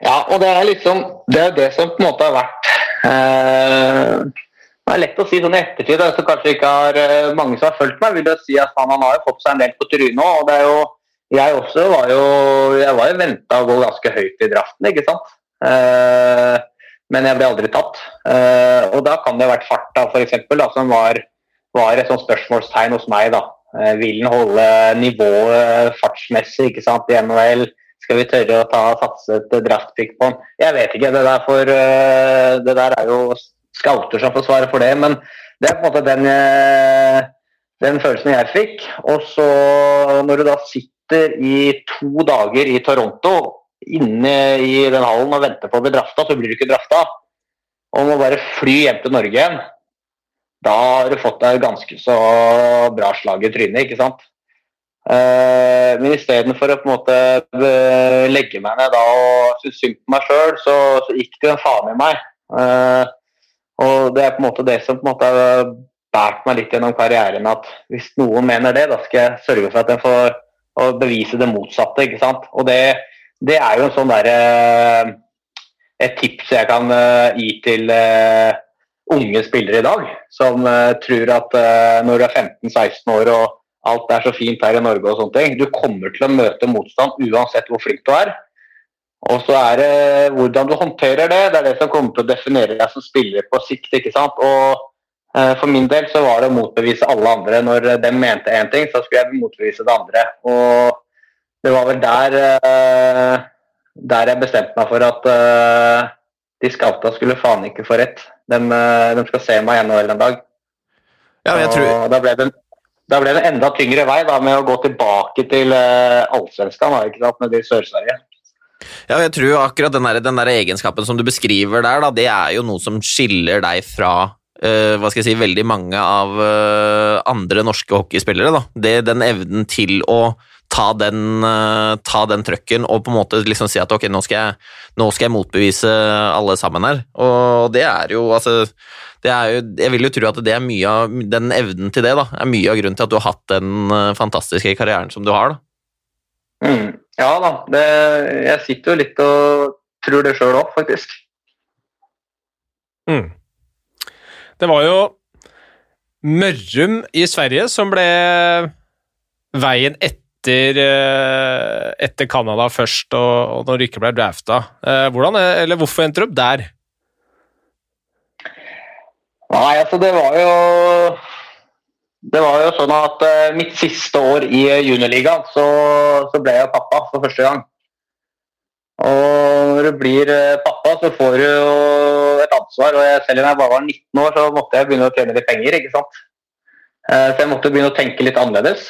Ja, og det er liksom Det er det som på en måte har vært eh det er lett å si sånn i ettertid, så kanskje ikke har eh, mange som har fulgt meg, vil jeg si at han, han har fått seg en del på trynet. og det er jo jeg også var jo jeg var jo venta å gå ganske høyt i draften, ikke sant. Eh, men jeg ble aldri tatt. Eh, og da kan det ha vært farta f.eks. som var, var, et sånt spørsmålstegn hos meg. da. Eh, vil han holde nivået fartsmessig ikke sant, i NHL? Skal vi tørre å ta satse et draftpick på han? Jeg vet ikke. Det der, for, eh, det der er jo scouter som får svare for det. Men det er på en måte den, eh, den følelsen jeg fikk. Og så når du da sitter i to dager i Toronto inne i den hallen og venter på å bli drafta, så blir du ikke drafta. Og må bare fly hjem til Norge igjen. Da har du fått deg ganske så bra slag i trynet, ikke sant. Uh, men istedenfor å på en måte uh, legge meg ned da og synes synd på meg sjøl, så, så, gikk det en faen i meg. Og Det er på en måte det som på en måte har båret meg litt gjennom karrieren. At hvis noen mener det, da skal jeg sørge for at jeg får bevise det motsatte. ikke sant? Og det, det er jo en sånn der, eh, et tips jeg kan eh, gi til uh, unge spillere i dag, som tror at når du er 15-16 år og alt er så fint her i Norge og sånne ting, du kommer til å møte motstand uansett hvor flink du er. Og så er det hvordan du håndterer det. Det er det som kommer til å definere deg som spiller på sikt. ikke sant? Og eh, For min del så var det å motbevise alle andre. Når de mente én ting, så skulle jeg motbevise det andre. Og det var vel der, eh, der jeg bestemte meg for at eh, de scouta skulle faen ikke få rett. De, de skal se meg i NHL en dag. Ja, jeg tror... Og da ble det da ble det enda tyngre vei da, med å gå tilbake til uh, allsvenskan med i Sør-Sverige. Ja, jeg tror akkurat den der, den der, egenskapen som du beskriver der, da, det er jo noe som skiller deg fra uh, hva skal jeg si, veldig mange av uh, andre norske hockeyspillere. Da. Det, den evnen til å ta den, uh, ta den trøkken og på en måte liksom si at ok, nå skal, jeg, nå skal jeg motbevise alle sammen her. Og det er jo altså jo, jeg vil jo tro at det er mye av den evnen til det da, er mye av grunnen til at du har hatt den fantastiske karrieren som du har. da. Mm. Ja da. Det, jeg sitter jo litt og tror det sjøl òg, faktisk. Mm. Det var jo Mørrum i Sverige som ble veien etter, eh, etter Canada først, og, og når du ikke ble drafta. Eh, hvordan, eller hvorfor endte du opp der? Nei, altså det var jo Det var jo sånn at uh, mitt siste år i juniorligaen så, så, ble jeg pappa for første gang. Og når du blir uh, pappa, så får du jo et ansvar. Og jeg, selv om jeg bare var 19 år, så måtte jeg begynne å tjene litt penger. ikke sant? Så jeg måtte begynne å tenke litt annerledes.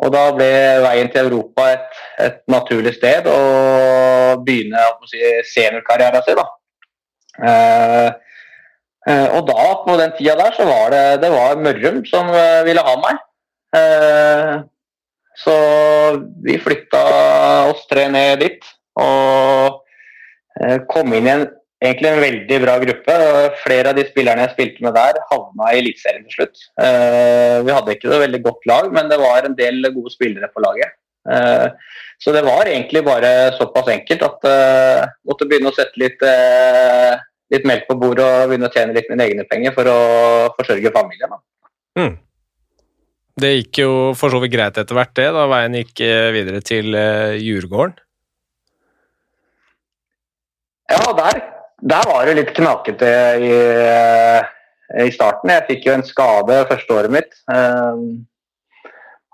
og da ble veien til Europa et, et naturlig sted å begynne å si, seniorkarrieren sin. da. Eh, og da, på den tida der, så var det, det var Mørrum som eh, ville ha meg. Eh, så vi flytta oss tre ned dit og kom inn i en, egentlig en veldig bra gruppe. Flere av de spillerne jeg spilte med der, havna i Eliteserien til slutt. Vi hadde ikke noe veldig godt lag, men det var en del gode spillere på laget. Så det var egentlig bare såpass enkelt at jeg måtte begynne å sette litt litt melk på bordet og begynne å tjene litt mine egne penger for å forsørge familien. Mm. Det gikk jo for så vidt greit etter hvert, det, da veien gikk eh, videre til uh, Djurgården? Ja, der, der, var det litt knakete i, eh, i, starten. Jeg fikk jo en skade første året mitt. Um,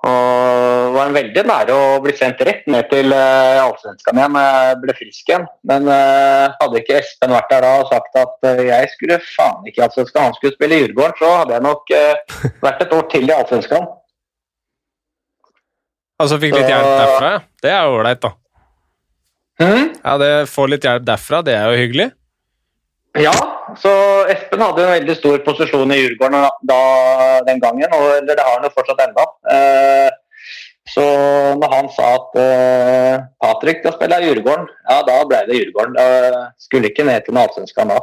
og var veldig nære å bli sendt rett ned til uh, Allsvenskan igjen jeg ble frisk igjen. Men uh, hadde ikke Espen vært der da og sagt at uh, jeg skulle faen ikke i Allsvenskan, han skulle spille i Djurgården, så hadde jeg nok vært et år til i Allsvenskan. Altså fikk litt hjelp derfra? Det er jo ålreit, da. Mm? Ja, det Får litt hjelp derfra, det er jo hyggelig. Ja, så Espen hadde en veldig stor posisjon i Djurgården da, den gangen, og eller det har han jo fortsatt ennå. Eh, så når han sa at eh, Patrick skal spille i Djurgården, ja da ble det Djurgården. Eh, skulle ikke ned til Allsvenskan da.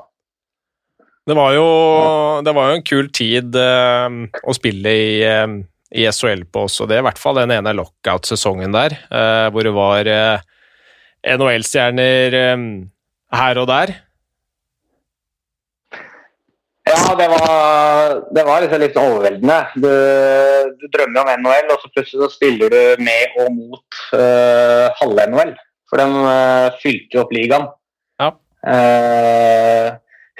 Det var, jo, det var jo en kul tid eh, å spille i, eh, i SHL på også. Det i hvert fall den ene lockout-sesongen der, eh, hvor det var eh, NHL-stjerner her og der. Ja, det var, det var liksom litt overveldende. Du, du, drømmer om NHL, og så plutselig så spiller du med og mot uh, halve NHL. For de uh, fylte jo opp ligaen. Ja. Uh,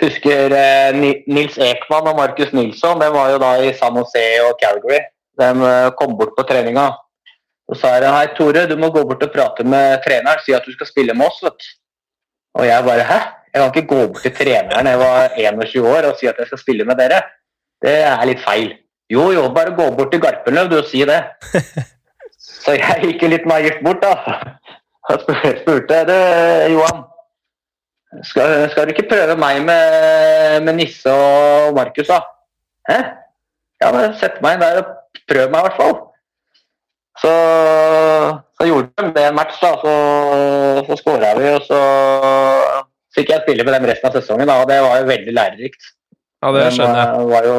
husker Nils Ekman og Markus Nilsson. De var jo da i San Jose og Calgary. De kom bort på treninga. Så sa jeg hei Tore, du må gå bort og prate med treneren. Si at du skal spille med oss. vet du. Og jeg bare hæ? Jeg kan ikke gå bort til treneren jeg var 21 år og si at jeg skal spille med dere. Det er litt feil. Jo, jo, bare gå bort til Garpenløv du og si det. Så jeg gikk litt naivt bort, da. Og spurte du, Johan, skal, skal, du ikke prøve meg med, med Nisse og Markus, da? Hæ? Ja, men sett meg der og prøv meg, i hvert fall. Så, så gjorde de det en match, da. Så, så skåra vi, og så fikk jeg spille med dem resten av sesongen, da, og det var jo veldig lærerikt. Ja, det skjønner jeg. Eh, var jo,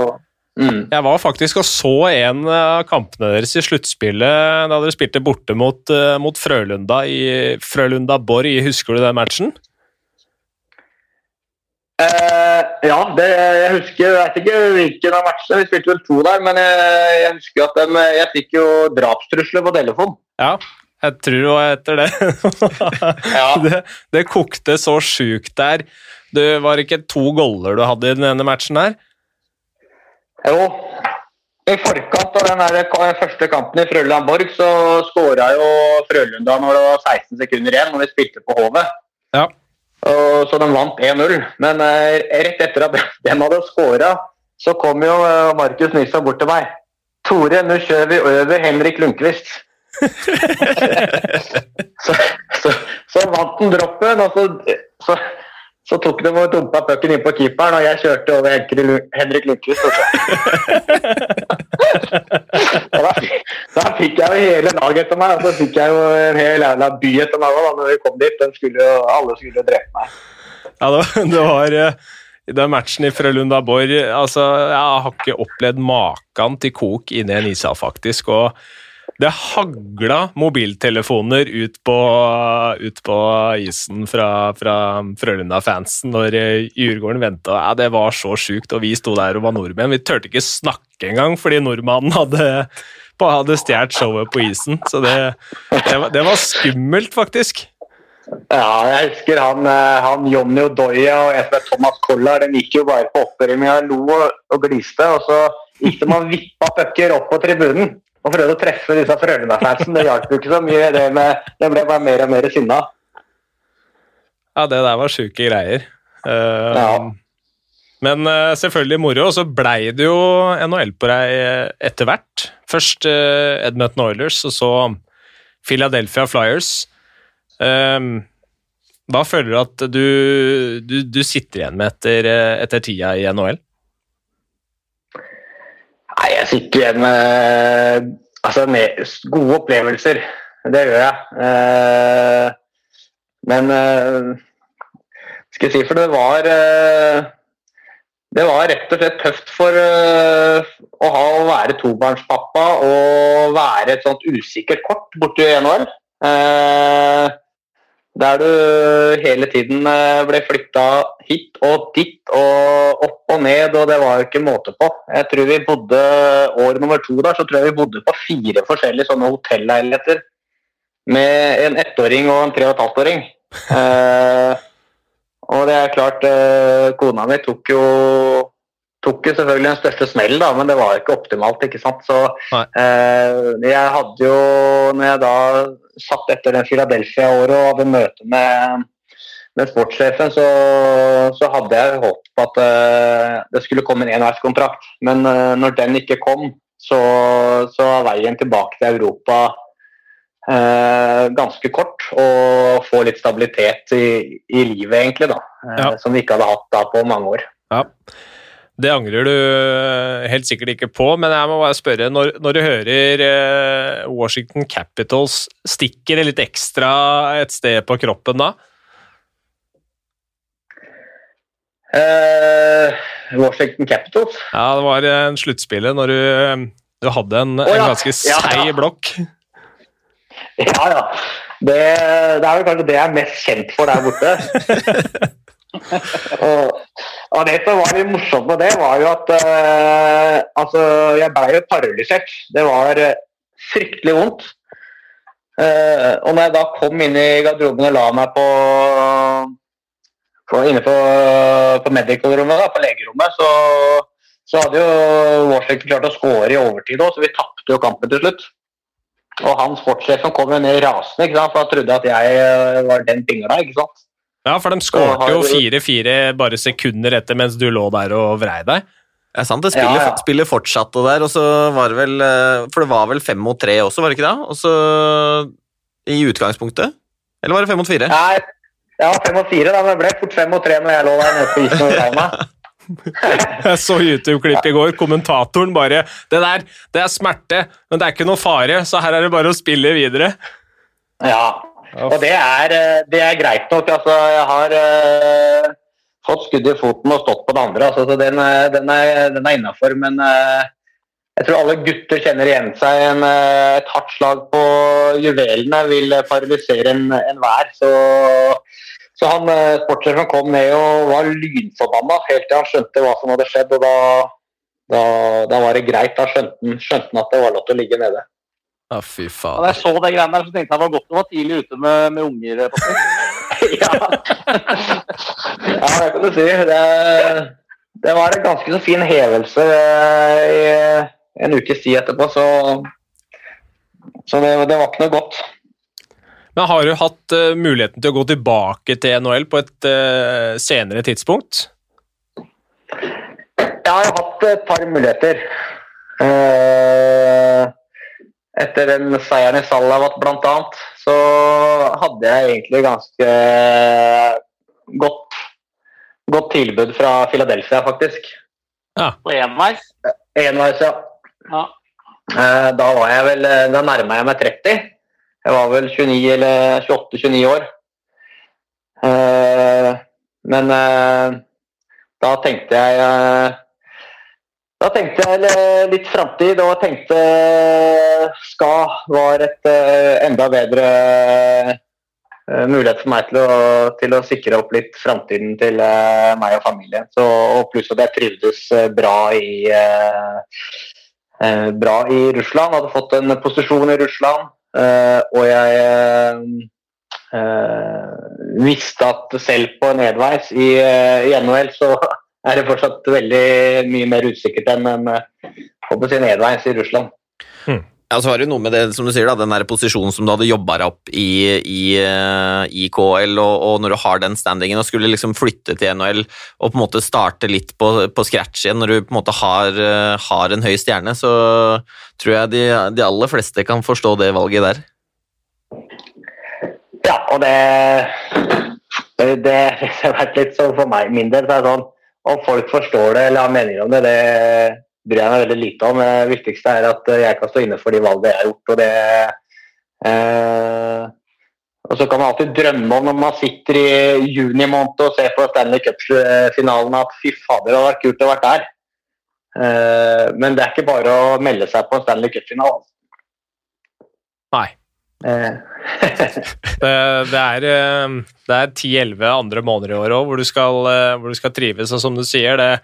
mm. Jeg var faktisk og så en av kampene deres i sluttspillet da dere spilte borte mot, uh, mot Frølunda i Frølunda Borg. Husker du den matchen? Uh, ja, det, jeg husker Jeg vet ikke hvilken av matchene. Vi spilte vel to der, men jeg, jeg husker at de, jeg fikk jo drapstrusler på telefon. Ja, jeg tror det var etter det. det. det. kokte så sjukt der. Det var ikke to goller du hadde i den ene matchen der? Jo. I forkant av den der første kampen i Frøland Borg så skåra jo Frølunda når det var 16 sekunder igjen, når vi spilte på Hovet. Ja. så de vant 1-0. Men uh, rett etter at den hadde skåra, så kom jo uh, Markus Nilsson bort til meg. Tore, nå kjører vi over Henrik Lundqvist så, så, så, vant han droppen, og så, så, så tok de og dumpa pucken inn på keeperen, og jeg kjørte over Henrik Lundqvist. da, da fikk jeg jo hele laget etter meg, og så fikk jeg jo en hel jævla by etter meg òg når vi kom dit. Skulle jo, alle skulle drepe meg. Ja, det, det var eh, den matchen i Frølunda Borg altså, Jeg har ikke opplevd maken til kok inni en ishall, faktisk. og det hagla mobiltelefoner ut på, ut på isen fra, fra Frølunda-fansen når Djurgården venta. Ja, det var så sjukt, og vi sto der og var nordmenn. Vi turte ikke snakke engang fordi nordmannen hadde, hadde stjålet showet på isen. Så det, det, var, det var skummelt, faktisk. Ja, jeg husker han, eh, han Jonny Odoya og jeg som Thomas Collar. De gikk jo bare på oppføringa jeg lo og, og gliste. Og så gikk de og vippa pucker opp på tribunen og prøvde å treffe disse Frølunda-fansen. Det hjalp jo ikke så mye. Det, med, det ble bare mer og mer sinna. Ja, det der var sjuke greier. Uh, Ja. Men uh, selvfølgelig moro, og så blei det jo NHL på deg eh, etter hvert. Først uh, Edmonton Oilers, og så Philadelphia Flyers. Um, hva føler du at du, du, du sitter igjen med etter, etter tida i NHL? Nei, jeg sitter igjen med, altså, gode opplevelser. Det gjør jeg. Eh, men eh, skal jeg si, for det var eh, Det var rett og slett tøft for uh, å ha å være tobarnspappa og være et sånt usikkert kort borti NHL. Eh, der du hele tiden eh, ble flytta hit og dit og opp og ned, og det var jo ikke måte på. Jeg tror vi bodde år nummer to der, så tror jeg vi bodde på fire forskjellige sånne hotelleiligheter. Med en ettåring og en tre og et halvt åring. Eh, og det er klart, eh, kona mi tok jo tok jo selvfølgelig den største smellen, da, men det var ikke optimalt. ikke sant? Så eh, jeg hadde jo, når jeg da satt etter den Philadelphia-året og hadde møte med, med sportssjefen, så, så hadde jeg håpet på at uh, det skulle komme en enveiskontrakt. Men uh, når den ikke kom, så, så var veien tilbake til Europa uh, ganske kort. Og få litt stabilitet i, i livet, egentlig, da. Ja. Som vi ikke hadde hatt da på mange år. Ja. Det angrer du eh, helt sikkert ikke på, men jeg må bare spørre, når, når du hører eh, Washington Capitals, stikker det litt ekstra et sted på kroppen da? Uh, Washington Capitals. Ja, det var en sluttspillet når du, du hadde en, oh, ja. en ganske Ja, ja. blokk. Ja, ja. Det, det er vel kanskje det jeg er mest kjent for der borte. og, og det som var litt morsomt med det, var jo at uh, altså, jeg ble jo paralysert. Det var eh, fryktelig vondt. Uh, og når jeg da kom inn i garderoben og la meg på, på inne på, på medical-rommet, på legerommet, så, så hadde jo Washington klart å score i overtid òg, så vi tapte jo kampen til slutt. Og han sportssjefen kom jo ned rasende, ikke sant? for han trodde at jeg var den pingla. ikke sant? Ja, for de skåret skårte jo 4-4 bare sekunder etter mens du lå der og vrei deg. Det er sant, det spillet, Ja, ja. spillet fortsatte der, og så var det vel eh, For det var vel fem mot tre også, var det ikke det? Og så I utgangspunktet? Eller var det fem mot fire? Nei, ja, fem mot fire, da, men det ble fort fem og tre når jeg lå der nede på isen og vrei meg. Jeg så YouTube-klipp i går. Kommentatoren bare Det der, det er smerte, men det er ikke noe fare, så her er det bare å spille videre. Ja, og det er, eh, det er greit nok. Altså, jeg har uh, fått skudd i foten og stått på det andre, altså, så den, er- den er, den er innafor. Men uh, jeg tror alle gutter kjenner igjen seg. En, uh, et hardt slag på juvelene vil paralysere paralysere en- enhver. Så, så han eh, sportssjefen kom ned og var lynforbanna helt til han skjønte hva som hadde skjedd. og da, da, da var det greit. Da skjønte han at det var lov til å ligge nede. Ja, fy faen. Da jeg så det greiene der, så tenkte jeg det var godt du var tidlig ute med, med unger. Ja. ja, det kan du si. Det, det var en ganske så fin hevelse eh, i en ukes tid etterpå, så, så det, det var ikke noe godt. Men har du hatt uh, muligheten til å gå tilbake til NHL på et uh, senere tidspunkt? Jeg har hatt et par muligheter. Eh, etter den seieren i Salavat annet, så hadde jeg egentlig ganske godt, godt tilbud fra Philadelphia, faktisk. På enveis. Enveis, ja. Ja. Eh, Da var jeg vel, eh, da nærma jeg meg 30. Jeg var vel 29 eller 28-29 år. Eh, Men eh, da tenkte jeg Da tenkte jeg litt framtid, og tenkte SKA var et eh, enda bedre eh, mulighet for meg til å, til å sikre opp litt framtiden til eh, meg og familien. Så, og pluss at jeg trivdes bra i bra i Russland. Hadde fått en posisjon i Russland. og jeg visste at selv på nedveis i, i NHL så er det fortsatt veldig mye mer usikkert enn en, på sin nedveis i Russland. Ja, så var det jo noe med det, som du sier, da, den der posisjonen som du hadde jobba deg opp i, i, eh, i KL, og, og, når du har den standingen og skulle liksom flytte til NHL og på en måte starte litt på, på scratch igjen, når du på en måte har, eh, har en høy stjerne, så tror jeg de, de, aller fleste kan forstå det valget der. Ja, og det Det har vært litt sånn for meg, min del. så er det sånn, Om folk forstår det eller har meninger om det, det bryr jeg meg veldig lite om. Det viktigste er at jeg kan stå inne for de valgene jeg har gjort. og det eh, og Så kan man alltid drømme om når man sitter i juni måned og ser på Stanley Cup-finalen at fy fader, det hadde vært kult å være der. Eh, men det er ikke bare å melde seg på en Stanley Cup-finale. Nei. Eh. det, det, er, eh, det er 10-11 andre måneder i år òg hvor, eh, hvor, du skal trives, og som du sier, det,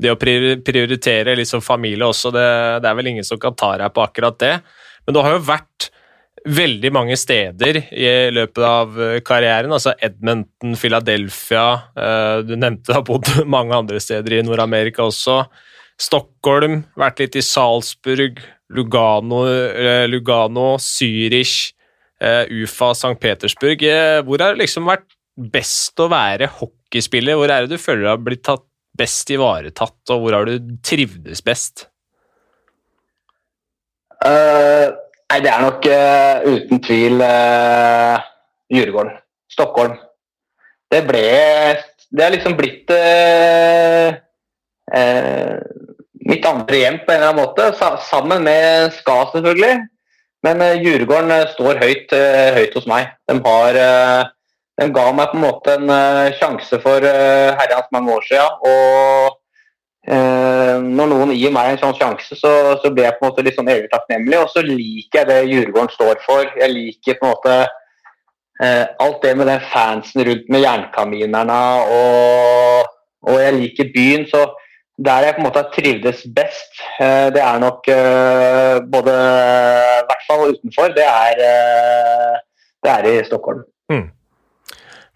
det å prioritere liksom familie også, det, det, er vel ingen som kan ta deg på akkurat det. Men du har jo vært veldig mange steder i løpet av eh, karrieren. altså Edmonton, Philadelphia eh, Du nevnte du har bodd mange andre steder i Nord-Amerika også. Stockholm, vært litt i Salzburg, Lugano, eh, Lugano Zürich, Ufa, St. Petersburg. Hvor har det liksom vært best å være hockeyspiller? Hvor er det du føler du har blitt tatt best ivaretatt, og hvor har du trivdes best? Uh, nei, det er nok uh, uten tvil uh, Djurgården. Stockholm. Det ble Det har liksom blitt mitt andre hjem på en eller annen måte, sa, sammen med Ska, selvfølgelig. Men Djurgården står høyt, høyt, hos meg. De har den ga meg på en måte en uh, sjanse for uh, herrens mange år siden. Og uh, når noen gir meg en sånn sjanse, så, så, blir jeg på en måte litt sånn evig takknemlig. Og så liker jeg det Djurgården står for. Jeg liker på en måte alt det med den fansen rundt med jernkaminerne, og, og, jeg liker byen. så der jeg på en måte har trivdes best, det er nok både I hvert fall utenfor, det er, det er i Stockholm. Mm.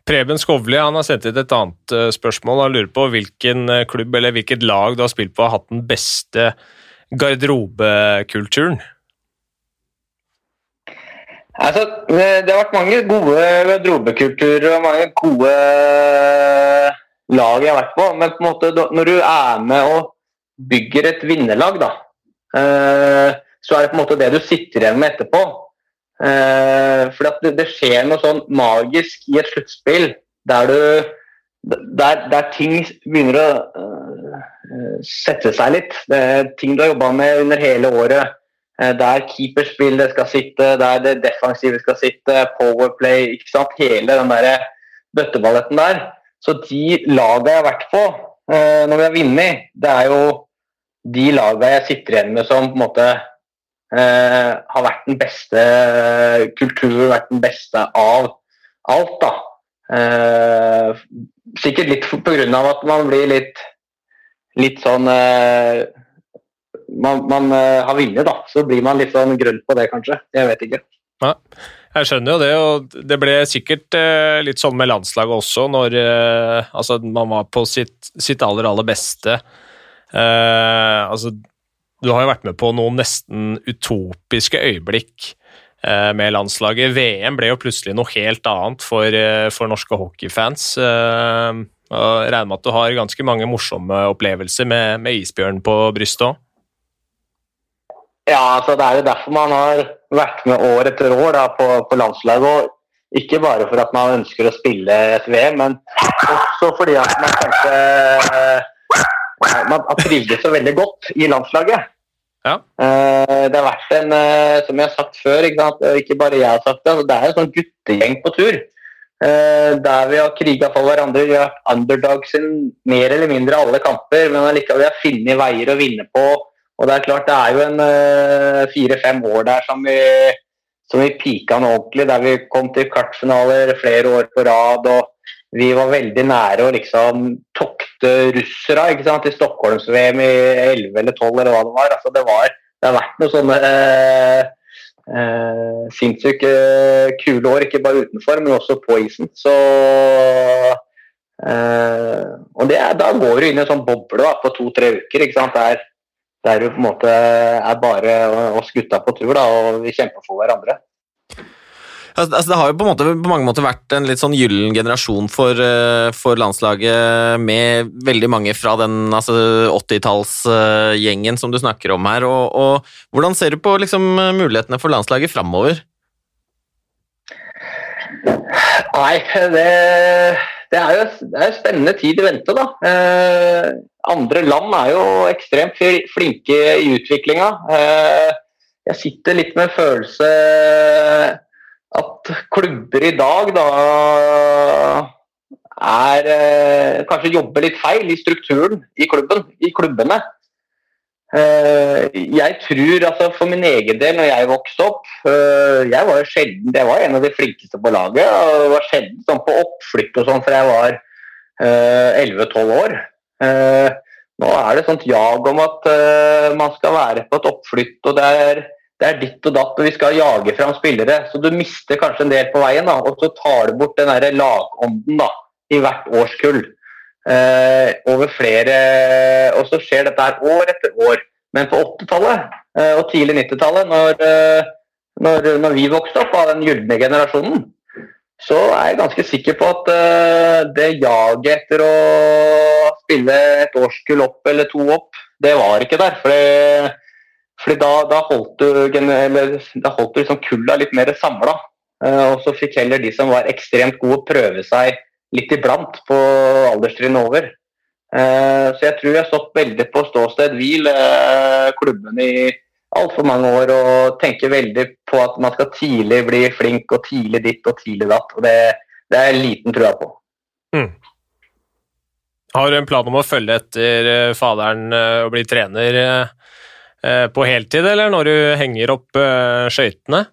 Preben Skovli han har sendt inn et annet uh, spørsmål. Han lurer på hvilken uh, klubb eller hvilket lag du har spilt på har hatt den beste garderobekulturen? Altså, det har vært mange gode garderobekulturer og mange gode lag jeg har vært på. Men på en måte, når du er med og bygger et vinnerlag, da, uh, så er det på en måte det du sitter igjen med etterpå. Eh, for det, det, skjer noe sånn magisk i et sluttspill der du der, der, ting begynner å uh, sette seg litt. Det er ting du har jobba med under hele året. Uh, der keeperspillet skal sitte, der det defensive skal sitte, powerplay ikke sant? Hele den der bøtteballetten der. Så de lagene jeg har vært på uh, når vi har vunnet, det er jo de lagene jeg sitter igjen med som på en måte eh, har vært den beste kulturen, vært den beste av alt. da. Eh, sikkert litt pga. at man blir litt, litt sånn eh, Man, man eh, har vilje, da. Så blir man litt sånn grønn på det, kanskje. Jeg vet ikke. Ja, jeg skjønner jo det, og det ble sikkert eh, litt sånn med landslaget også, når eh, altså, man var på sitt, sitt aller, aller beste. Eh, altså, du har jo vært med på noen nesten utopiske øyeblikk eh, med landslaget. VM ble jo plutselig noe helt annet for, eh, for norske hockeyfans. Eh, jeg regner med at du har ganske mange morsomme opplevelser med, med isbjørn på brystet òg? Ja, altså det er jo derfor man har vært med år etter år da, på, på, landslaget. og Ikke bare for at man ønsker å spille et VM, men også fordi at man kanskje man har trivdes så veldig godt i landslaget. Ja. Eh, det har vært en, eh, som jeg har sagt før, ikke, ikke bare jeg har sagt det, altså, det er en sånn guttegjeng på tur. Eh, der vi har kriga for hverandre. Vi har vært underdogs i mer eller mindre alle kamper, men allikevel vi har funnet veier å vinne på. Og Det er klart det er jo en fire-fem år der som vi, som vi pika noe ordentlig. Der vi kom til kvartfinaler flere år på rad. og vi var veldig nære å liksom tokte russere ikke sant, i Stockholms-VM i 11 eller 12 eller hva det var. Altså, det, var det har vært noen sånne eh, eh, sinnssykt kule år, ikke bare utenfor, men også på isen. Så eh, Og det, da går du inn i en sånn boble da, på to-tre uker. ikke sant? Der, der du på en måte er bare oss gutta på tur, da, og vi kjemper for hverandre. Altså, altså, det har jo på, måte, på, mange måter vært en litt sånn gyllen generasjon for, uh, for, landslaget, med veldig mange fra den altså, 80-tallsgjengen uh, som du snakker om her. Og, og, hvordan ser du på liksom, mulighetene for landslaget framover? Nei, det, det, er jo det er spennende tid i vente, da. Eh, andre land er jo ekstremt flinke i utviklinga. Eh, jeg sitter litt med følelse klubber i dag da er eh, Kanskje jobber litt feil i strukturen i klubben, i klubbene. Eh, jeg tror, altså For min egen del, når jeg vokste opp eh, Jeg var jo sjelden, jeg var en av de flinkeste på laget. og var sjelden sånn på oppflytt og sånn, for jeg var 11-12 år. Nå er det sånt jag om at man skal være på et oppflytt, og det er det er ditt og datt, og vi skal jage fram spillere. Så du mister kanskje en del på veien, da, og så tar du bort den der lagånden i hvert årskull. Eh, over flere Og så skjer dette her år etter år. Men på 80-tallet eh, og tidlig 90-tallet, når, eh, når, når, vi vokste opp av den gylne generasjonen, så er jeg ganske sikker på at eh, det jaget etter å spille et årskull opp eller to opp, det var ikke der. For det fordi da, da, holdt du, da holdt du liksom kulla litt mer samla. Eh, og så fikk heller de som var ekstremt gode, prøve seg litt iblant på alderstrinnet over. Eh, så jeg tror jeg har stått veldig på ståsted hvil, eh, klubben i altfor mange år, og tenker veldig på at man skal tidlig bli flink, og tidlig ditt og tidlig datt. og Det, det er jeg liten trua på. Mm. Har du en plan om å følge etter faderen og bli trener? Eh, på heltid, eller når du henger opp uh, skøytene?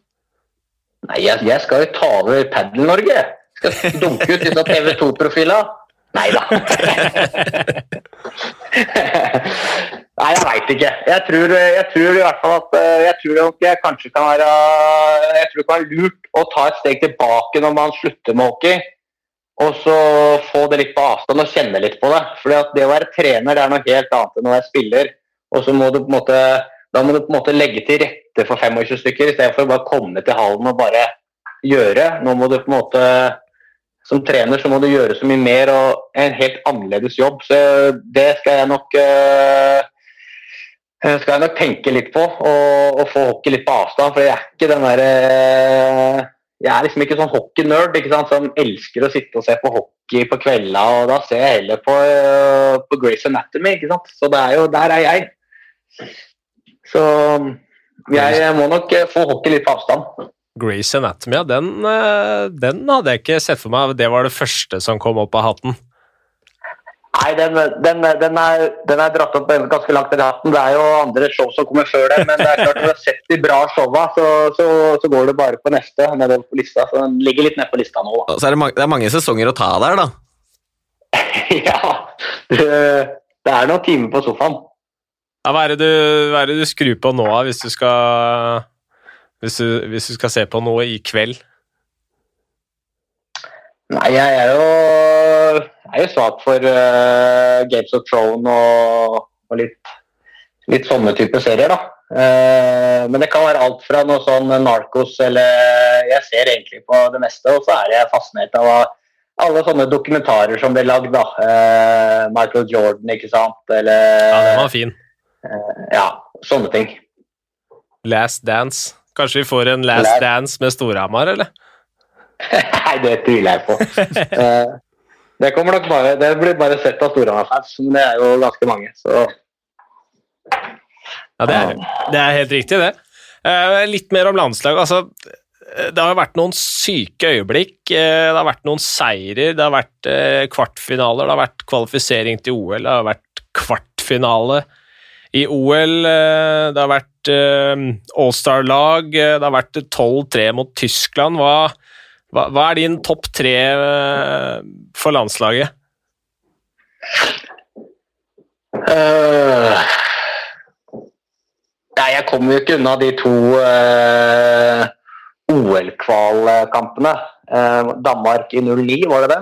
Nei, jeg, jeg, skal jo ta over Padel-Norge. Skal dunke ut disse TV 2-profiler. Nei da. Nei, jeg veit ikke. Jeg tror, jeg tror, i hvert fall at eh, jeg tror jeg kanskje kan være Jeg tror det kan være lurt å ta et steg tilbake når man slutter med hockey. Og så få det litt på avstand og kjenne litt på det. For det å være trener det er noe helt annet enn å være spiller. Og så må du på en måte da må du på en måte legge til rette for 25 stykker, i stedet for å bare komme til hallen og bare gjøre. Nå må du på en måte Som trener så må du gjøre så mye mer og en helt annerledes jobb. Så det skal jeg nok uh, skal jeg nok tenke litt på, og, og, få hockey litt på avstand. For jeg er ikke den derre uh, Jeg er liksom ikke sånn hockeynerd som elsker å sitte og se på hockey på kvelda, og da ser jeg heller på, på Grace Anatomy, ikke sant. Så det er jo, der er jeg. Så jeg må nok eh, få hockey litt på avstand. Grace Anatomy, den, eh, den, hadde jeg ikke sett for meg. Det var det første som kom opp av hatten. Nei, den, den, den, er, den er dratt opp ganske langt i hatten. Det er jo andre show som kommer før det, men det er klart når du har sett de bra showa, så, så, så, går det bare på neste nedover på lista. Så den ligger litt nede på lista nå. Da. Så er det, mange, det er mange sesonger å ta der, da? ja. Det, det er noen timer på sofaen. Ja, hva, er du, hva, er det du, skrur på nå, hvis du, skal, hvis, du, hvis du skal se på noe i kveld? Nei, jeg er jo, er jo svak for uh, Games of Throne og, og litt, litt, sånne type serier, da. Uh, men det kan være alt fra noe sånn Narcos eller Jeg ser egentlig på det meste, og så er jeg fascinert av alle sånne dokumentarer som blir lagd, da. Uh, Michael Jordan, ikke sant, eller Ja, den var fin. Ja, sånne ting. Last Dance. Kanskje vi får en Last, last. Dance med Storhamar, eller? Nei, det tviler jeg på. Eh, det kommer nok bare, det blir bare sett av Storhamar-fans, men det er jo ganske mange. så... Ja, det er, det er helt riktig, det. Eh, litt mer om landslaget. Altså, det har vært noen syke øyeblikk. Det har vært noen seirer, det har vært kvartfinaler, det har vært kvalifisering til OL, det har vært kvartfinale i OL. Eh, det har vært eh, Allstar-lag, eh, det har vært 12-3 mot Tyskland. Hva, hva, hva er din topp tre for landslaget? Uh, Nei, jeg kommer jo ikke unna de to uh, OL-kvalkampene. Uh, Danmark i 09, var det det?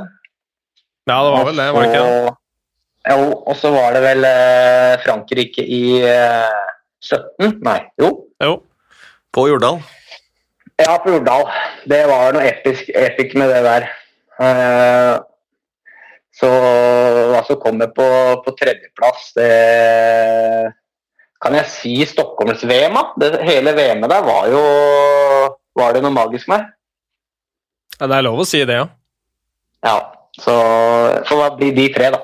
Ja, det var vel det, var det ikke det? Jo, og så var det vel eh, Frankrike i eh, 17? Nei, jo. Jo. På Jordal. Ja, på Jordal. Det var noe episk, epic med det der. Eh, så hva som kommer på, på tredjeplass, det Kan jeg si Stockholms-VM, da? Det, hele VM-et der var jo Var det noe magisk med? Ja, det er lov å si det, ja. Ja. Så får det bli de tre, da.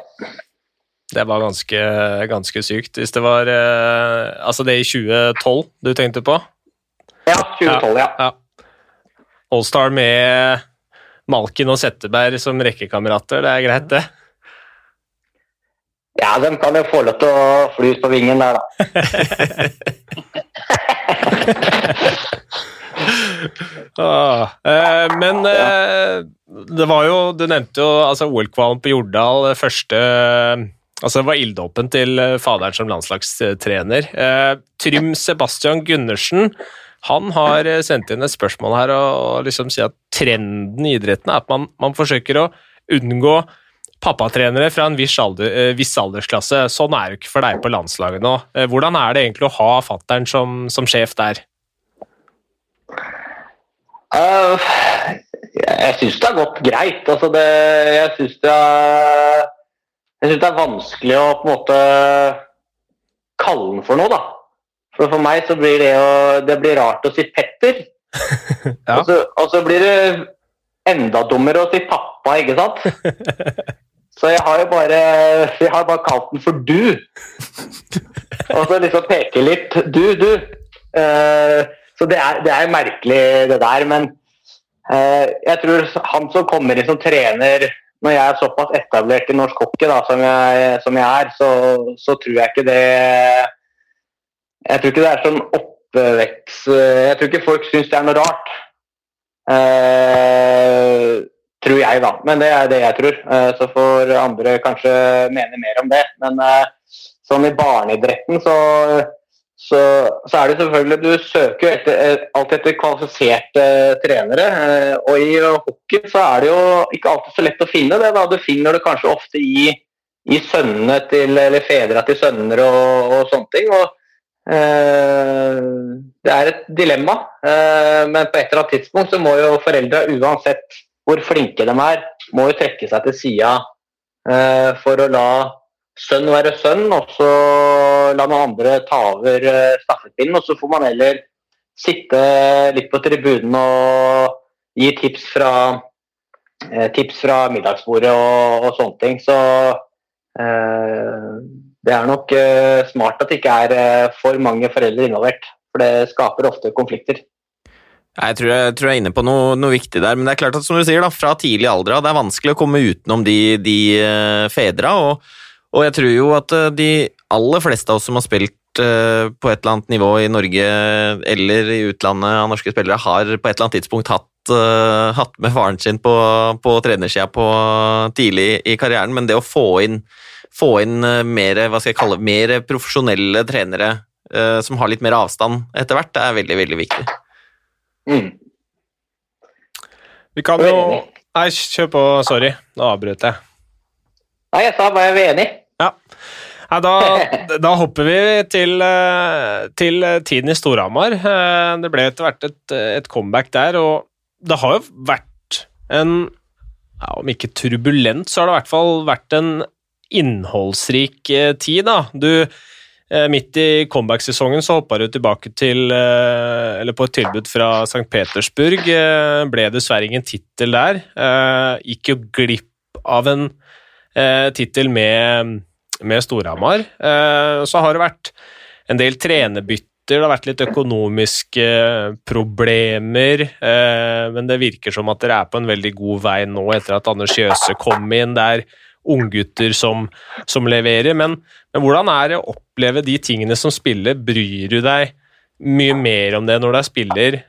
Det var ganske, ganske sykt. Hvis det var eh, Altså det i 2012 du tenkte på? Ja, 2012, ja. Ja. Allstar med Malkin og Setteberg som rekkekamerater, det er greit, det. Ja, de kan jo få lov til å fly ut på vingen der, da. Ah, eh, men eh, det var jo Du nevnte jo altså OL-kvalen på Jordal. eh, Første Altså Det var ilddåpen til eh, faderen som landslagstrener. Eh, Trym Sebastian Gundersen han har eh, sendt inn et spørsmål her og, liksom sier at trenden i idretten er at man, man forsøker å unngå pappatrenere fra en viss, alder, eh, viss aldersklasse. Sånn er det ikke for deg på landslaget nå. Eh, hvordan er det egentlig å ha fattern som, som sjef der? Uh, jeg syns det har gått greit. Altså det, jeg syns det, det er vanskelig å på en måte kalle den for noe, da. For for meg så blir det jo Det blir rart å si Petter. Ja. og, så, og så blir det enda dummere å si pappa, ikke sant? Så jeg har jo bare Jeg har bare kalt den for du. Og så liksom peke litt Du, du. Uh, så det er, det er merkelig, det der. Men uh, jeg tror han som kommer inn som trener når jeg er såpass etablert i norsk hockey da, som, jeg, som jeg er, så, så tror jeg ikke det Jeg tror ikke det er sånn oppvekst Jeg tror ikke folk syns det er noe rart. Eh, tror jeg, da. Men det er det jeg tror. Eh, så får andre kanskje mene mer om det. Men eh, sånn i barneidretten så så, så er det selvfølgelig Du søker etter, eh, alltid etter kvalifiserte trenere. eh, Og i hockey så er det jo ikke alltid så lett å finne det. da, Du finner det kanskje ofte i, i sønnene til, eller fedra til sønner og, og sånne ting. og eh, Det er et dilemma. eh, men på et eller annet tidspunkt så må jo foreldra, uansett hvor flinke de er, må jo trekke seg til sida eh, for å la sønn være sønn, og så la noen andre ta over eh, stafettpinnen. Og så får man heller sitte litt på tribunen og gi tips fra, eh, tips fra middagsbordet og, og sånne ting. Så eh, det er nok uh, smart at det ikke er uh, for mange foreldre involvert. For det skaper ofte konflikter. Jeg tror jeg, tror jeg er inne på noe, noe viktig der, men det er klart at som du sier da, fra tidlig alder av, det er vanskelig å komme utenom de, de uh, fedra, og, og jeg tror jo at de aller fleste av oss som har spilt på et eller annet nivå i Norge eller i utlandet av norske spillere, har på et eller annet tidspunkt hatt, hatt med faren sin på, på trenersida tidlig i karrieren, men det å få inn, få inn eh, mer, hva skal jeg kalle, mer profesjonelle trenere uh, som har litt mer avstand etter hvert, det er veldig, veldig viktig. Mm. Vi kan jo. Nei, kjør på. Sorry, nå avbrøt jeg. Nei, jeg sa bare jeg var enig. Ja. Nei, da, da hopper vi til, eh, til tiden i Storhamar. Eh, Det ble etter hvert et, et comeback der, og det har jo vært en ja, Om ikke turbulent, så har det i hvert fall vært en innholdsrik eh, tid, da. Du eh, Midt i comeback-sesongen så hoppa du tilbake til eh, Eller på et tilbud fra St. Petersburg. Ble dessverre ingen tittel der. Gikk jo glipp av en tittel med med Storhamar. Så har det vært en del trenerbytter, det har vært litt økonomiske problemer, men det virker som at dere er på en veldig god vei nå etter at Anders Jøse kom inn. Det er unggutter som, som leverer, men, men hvordan er det å oppleve de tingene som spiller? Bryr du deg mye mer om det når det er spiller,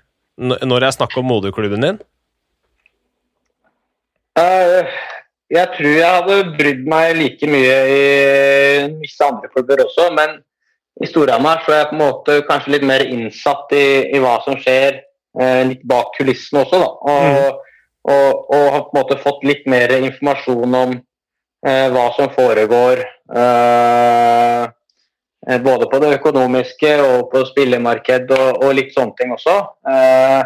når det er snakk om moderklubben din? Eh, jeg tror jeg hadde brydd meg like mye i visse andre klubber også, men i Storhamar så er jeg på en måte kanskje litt mer innsatt i, i hva som skjer eh, litt bak kulissene også. da. Og, og, og har på en måte fått litt mer informasjon om hva som foregår. Eh, eh både på det økonomiske og på spillemarked og, og litt sånne ting også. Eh,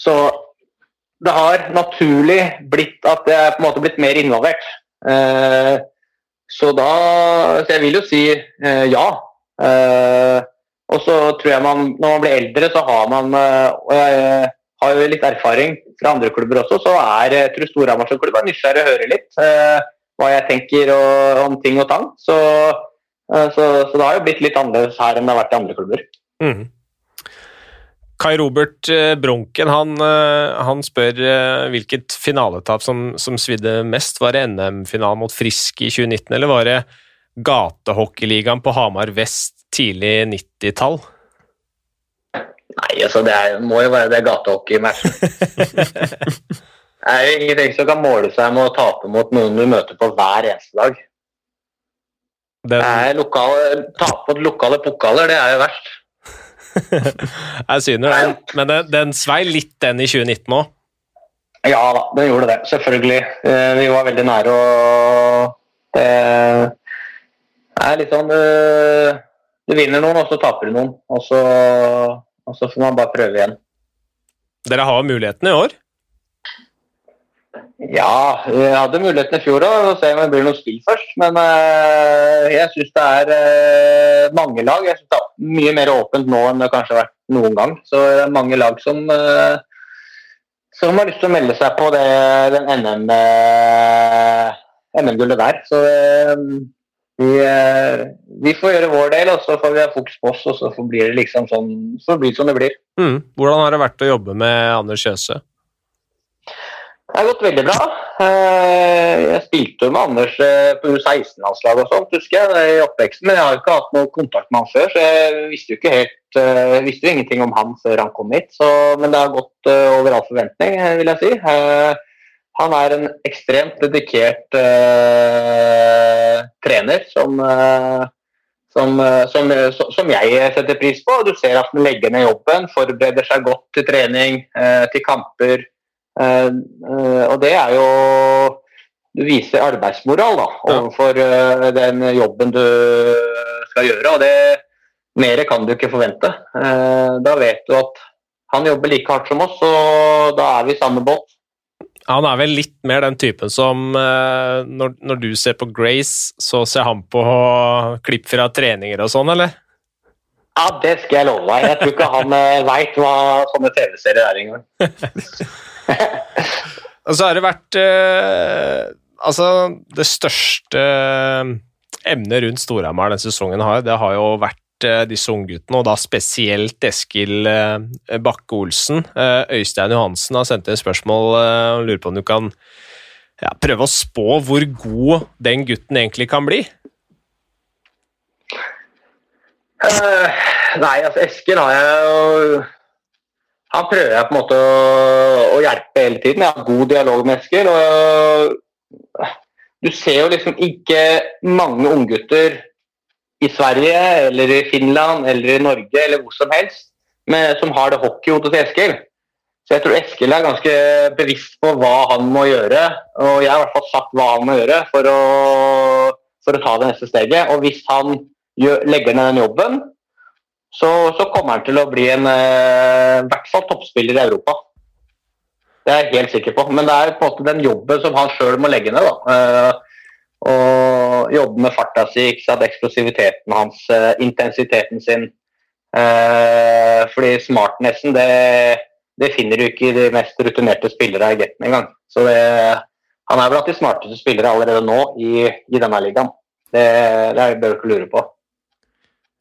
så det har naturlig blitt at jeg er på en måte blitt mer involvert. Eh, så da Så jeg vil jo si eh, ja. Eh, og så tror jeg man når man blir eldre, så har man Og jeg har jo litt erfaring fra andre klubber også, så er jeg tror Storhamar som klubb er nysgjerrig å høre litt hva jeg tenker og, om ting og tang. Så, så, så, det har jo blitt litt annerledes her enn det har vært i andre klubber. Mm. Kai Robert eh, Bronken han, eh, han spør eh, hvilket finaletap som, som svidde mest. Var det NM-finalen mot Frisk i 2019, eller var det gatehockeyligaen på Hamar vest tidlig 90-tall? Nei, altså det er, må jo være det gatehockeymatchen. det er jo ingenting som kan måle seg med å tape mot noen du møter på hver eneste dag. Den... Lokale, tape mot lokale pokaler, det er jo verst. jeg syner den, men den, den svei litt, den i 2019 òg? Ja da, den gjorde det. Selvfølgelig. Eh, vi var veldig nære, og det er litt sånn eh, Du vinner noen, og så taper du noen. Og så, og så får man bare prøve igjen. Dere har muligheten i år? Ja, jeg hadde muligheten i fjor å se om det blir noe spill først. Men uh, jeg syns det er uh, mange lag. Jeg synes det er mye mer åpent nå enn det kanskje har vært noen gang. Så det er mange lag som, uh, som har lyst til å melde seg på det, den NM-gullet NM der. Så vi, vi, får gjøre vår del, og så får vi ha fokus på oss, og så blir det liksom sånn, så blir det som det blir. Mm. Hvordan har det vært å jobbe med Anders Kjøse? Det har gått veldig bra. Eh, jeg spilte med Anders eh, på U16-landslaget og sånt, husker jeg, i oppveksten, men jeg har ikke hatt noe kontakt med han før, så jeg visste jo ikke helt eh, visste jo ingenting om han før han kom hit. Så, men det har gått over all forventning, vil jeg si. Han er en ekstremt dedikert uh, trener som, uh, som, som, som, jeg setter pris på. Du ser at han legger ned jobben, forbereder seg godt til trening, uh, til kamper. Eh, eh, og det er jo Du viser arbeidsmoral da, overfor eh, den jobben du skal gjøre. og det Mer kan du ikke forvente. Da vet du at han jobber like hardt som oss, og da er vi i samme båt. Han er vel litt mer den typen som når, når, du ser på Grace, så ser han på klipp fra treninger og sånn, eller? Ja, det skal jeg love deg. Jeg tror ikke han veit hva sånne TV-serier er engang. Og så har det vært eh, Altså, det største emnet rundt Storhamar denne sesongen har, det har jo vært eh, disse ungguttene, og da spesielt Eskil eh, Bakke-Olsen. Eh, Øystein Johansen har sendt inn spørsmål og lurer på om du kan ja, prøve å spå hvor god den gutten egentlig kan bli? Nei, altså Eskil har jeg jo han prøver jeg på en måte å, å hele tiden. Jeg har god dialog med Eskil. og Du ser jo liksom ikke mange unggutter i Sverige eller i Finland eller i Norge eller hvor som helst med, som har det hockeyhodet til Eskil. Så jeg tror Eskil er ganske bevisst på hva han må gjøre. Og jeg har i hvert fall sagt hva han må gjøre for å, for å ta det neste steget. Og hvis han gjør, legger ned den jobben, så, så, kommer han til å bli en eh, i hvert fall toppspiller i Europa. Det er jeg helt sikker på. Men det er på en måte den jobben som han sjøl må legge ned. da. Eh, og jobbe med farta si, ikke sant? eksplosiviteten hans, eh, intensiteten sin. Eh, fordi smartnessen, det, det, finner du ikke i de mest rutinerte spillere i Getten engang. Så det, han er blant de smarteste spillere allerede nå i, i denne ligaen. Det, det bør du ikke lure på.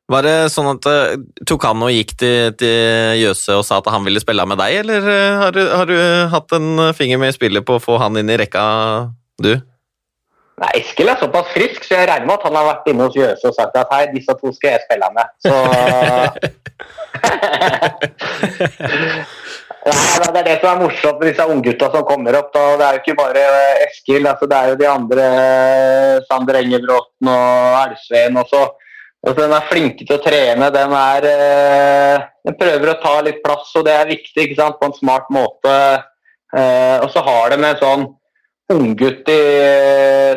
Var det sånn at uh, tok han og gikk til, til Jøse og sa at han ville spille med deg, eller uh, har, du, har, du, hatt en finger med i spillet på å få han inn i rekka, du? Nei, Eskil er såpass frisk, så jeg regner med at han har vært inne hos Jøse og sagt at hei, disse to skal jeg spille med. Så Nei, Det er det som er morsomt med disse unggutta som kommer opp. Da. Det er jo ikke bare Eskil, altså, det er jo de andre Sander Engebråten og Elvsveen også Altså, den er flinke til å trene. Den, er, eh, den, prøver å ta litt plass, og det er viktig ikke sant? på en smart måte. Uh, og så har de en sånn unggutt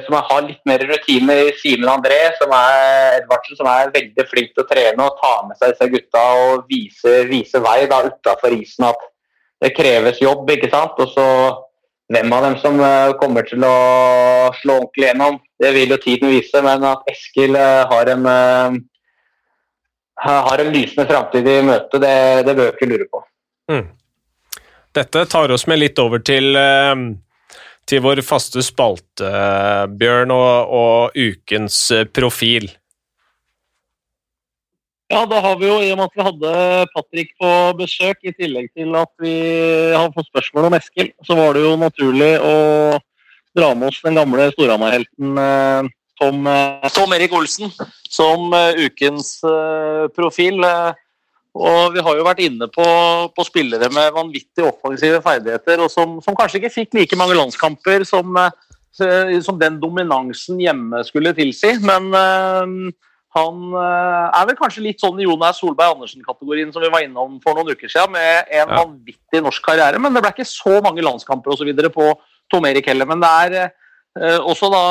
som har litt mer rutine i Simen André, som er Edvardsen, som er veldig flink til å trene og ta med seg disse gutta og vise, vise vei utafor isen at det kreves jobb, ikke sant. Og så hvem av dem som eh, kommer til å slå ordentlig gjennom, det vil jo tiden vise. Men at Eskil eh, har en, eh, har en lysende framtid i møte, det, det bør vi ikke lure på. Mm. Dette tar oss med litt over til, til vår faste spalte, Bjørn, og, og ukens profil. Ja, da har vi jo, i og med at vi hadde Patrick på besøk, i tillegg til at vi har fått spørsmål om Eskil, så var det jo naturlig å dra med oss den gamle Storhamar-helten eh, Tom, eh, Tom, Erik Olsen som eh, ukens profil. Og vi har jo vært inne på, på spillere med vanvittig offensive ferdigheter, og som, som, kanskje ikke fikk like mange landskamper som, som den dominansen hjemme skulle tilsi. Men han uh, er vel kanskje litt sånn i Jonas Solberg Andersen-kategorien som vi var innom for noen uker siden, med en ja. vanvittig norsk karriere. Men det ble ikke så mange landskamper og så videre på Tom Erik heller. Men det er uh, også da,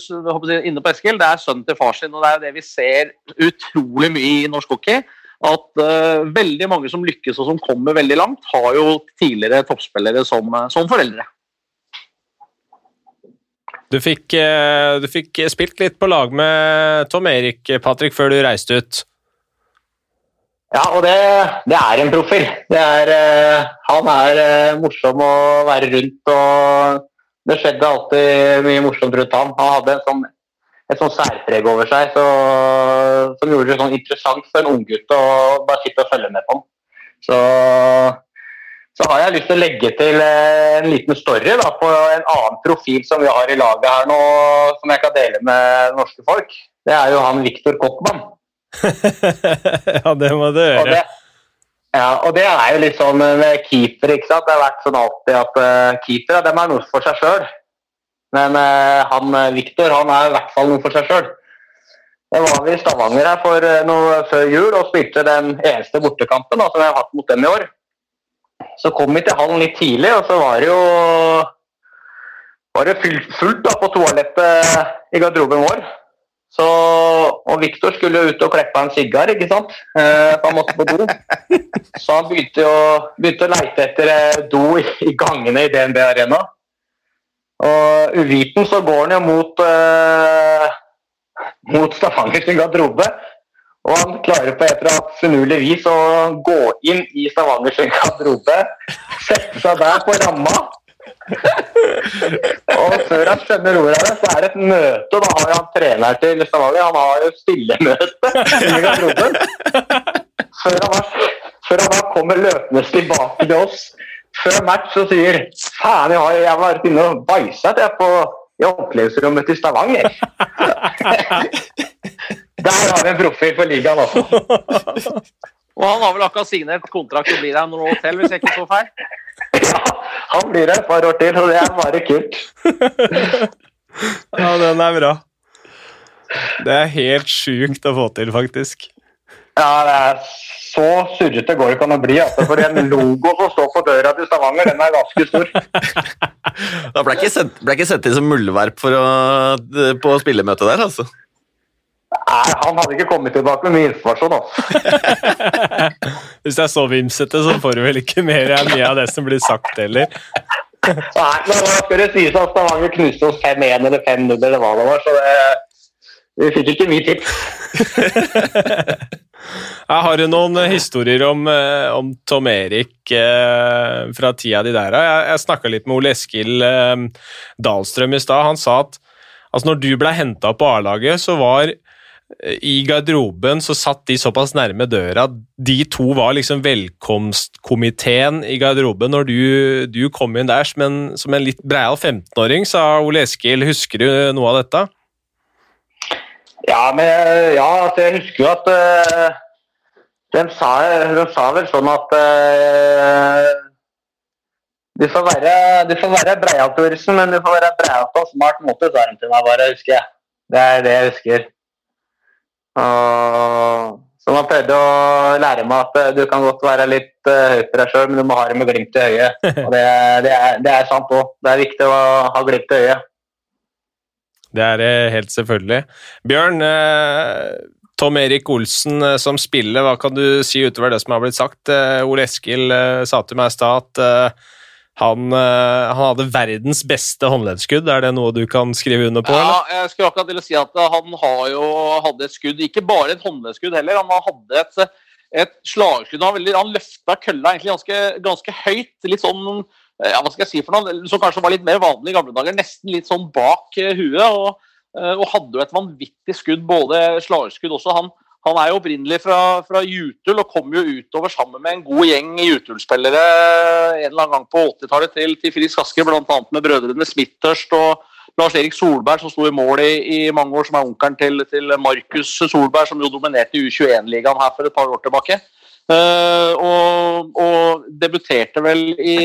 si, inne på Eskil, det er sønnen til far sin, og det er det vi ser utrolig mye i norsk hockey. At veldig mange som lykkes og som kommer veldig langt, har jo tidligere toppspillere som, som foreldre. Du fikk, eh, du fikk, spilt litt på lag med Tom Erik, Patrick, før du reiste ut. Ja, og det, det er en profil. Er, uh, han er uh, morsom å være rundt. og Det skjedde alltid mye morsomt rundt han. Han hadde sånn, et sånn særpreg over seg så, som gjorde det sånn interessant for en unggutt å bare sitte og følge med på ham. Så så har jeg lyst til å legge til eh, en liten story da, på en annen profil som vi har i laget her nå, som jeg kan dele med norske folk. Det er jo han Viktor Kochmann. ja, det må du gjøre. Og det, ja, og det er jo litt sånn med keepere. ikke sant? Det har vært sånn alltid at uh, keepere dem er noe for seg sjøl. Men uh, han Viktor han er i hvert fall noe for seg sjøl. Jeg var vi i Stavanger her for noe før jul og spilte den eneste bortekampen da, som jeg har hatt mot dem i år. Så kom vi til hallen litt tidlig, og så var det jo var det fullt da, på toalettet i garderoben vår. Så, og Viktor skulle ut og kleppe en sigar, ikke sant? Eh, han måtte på do. Så han begynte å, begynte å leite etter eh, do i gangene i DNB Arena. Og uviten så går han jo mot, eh, mot Stavanger sin garderobe. Og han klarer på et eller annet finurlig vis å gå inn i Stavanger sin garderobe, sette seg der på ramma. og før han skjønner ordet av det, så er det et møte. Da har han trener til Stavanger. Han har jo stillemøte i garderoben. Før han, har, før han da kommer løpende tilbake til oss før match så sier Faen, jeg har vært inne og bæsja på i opplevelsesrommet til Stavanger. Har vi en profil for ligaen også. og han har vel akkurat signert kontrakt og blir her noen år til, hvis jeg ikke så feil? Ja, han blir her et par år til, og det er bare kult. ja, den er bra. Det er helt sjukt å få til, faktisk. Ja, det er så surrete går det ikke an å bli. Altså, for en logo som står på døra til Stavanger, den er ganske stor. da ble ikke sendt, ble ikke sendt inn som muldvarp på spillemøtet der, altså? Nei, han hadde ikke kommet tilbake med mye informasjon. da. Hvis det er så vimsete, så får du vel ikke mer enn mye av det som blir sagt heller. Nei, men da skal det sies at Stavanger knuste oss 5-1 eller 5-0 eller hva det var, så det, vi fikk ikke mye tips. Jeg har du noen historier om, eh, om Tom Erik eh, fra tida di der? Jeg, jeg snakka litt med Ole Eskil eh, Dahlstrøm i stad. Han sa at altså, når du ble henta på A-laget, så var i garderoben så satt de såpass nærme døra. De to var liksom velkomstkomiteen i garderoben når du, du kom inn der som en, som en litt breial 15-åring, sa Ole Eskil. Husker du noe av dette? Ja, men, ja altså jeg husker jo at uh, de, sa, de, sa, vel sånn at uh, du får være, du får være breialtouristen, men du får være breial på en smart måte, sa de til meg bare, husker jeg. Det er det jeg husker. Og, så man prøvde å lære meg at eh, du kan godt være litt uh, høy på deg sjøl, men du må ha det med glimt i øyet. Og det, det, er, det er sant òg. Det er viktig å ha glimt i øyet. Det er det helt selvfølgelig. Bjørn, eh, Tom Erik Olsen eh, som spiller, hva kan du si utover det som har blitt sagt? Eh, Ole Eskil eh, sa til meg i stad at eh, han, eh, han hadde verdens beste håndleddskudd. Er det noe du kan skrive under på? eller? Ja, jeg skulle akkurat til å si at han har jo hadde et skudd, ikke bare et håndleddskudd heller. Han hadde et, et slagskudd. Han, veldig- han løfta kølla egentlig ganske, ganske høyt. Litt sånn ja, hva skal jeg si for noe, som kanskje var litt mer vanlig i gamle dager. Nesten litt sånn bak eh, huet. Og, eh, og hadde jo et vanvittig skudd, både slagskudd også. Han, han er jo opprinnelig fra, fra Jutul og kom jo utover sammen med en god gjeng Jutul-spillere en eller annen gang på 80-tallet til, til Frisk Asker, bl.a. med brødrene Smittørst og Lars-Erik Solberg, som sto i mål i, i mange år, som er onkelen til, til Markus Solberg, som jo dominerte U21-ligaen her for et par år tilbake. Uh, og, og debuterte vel i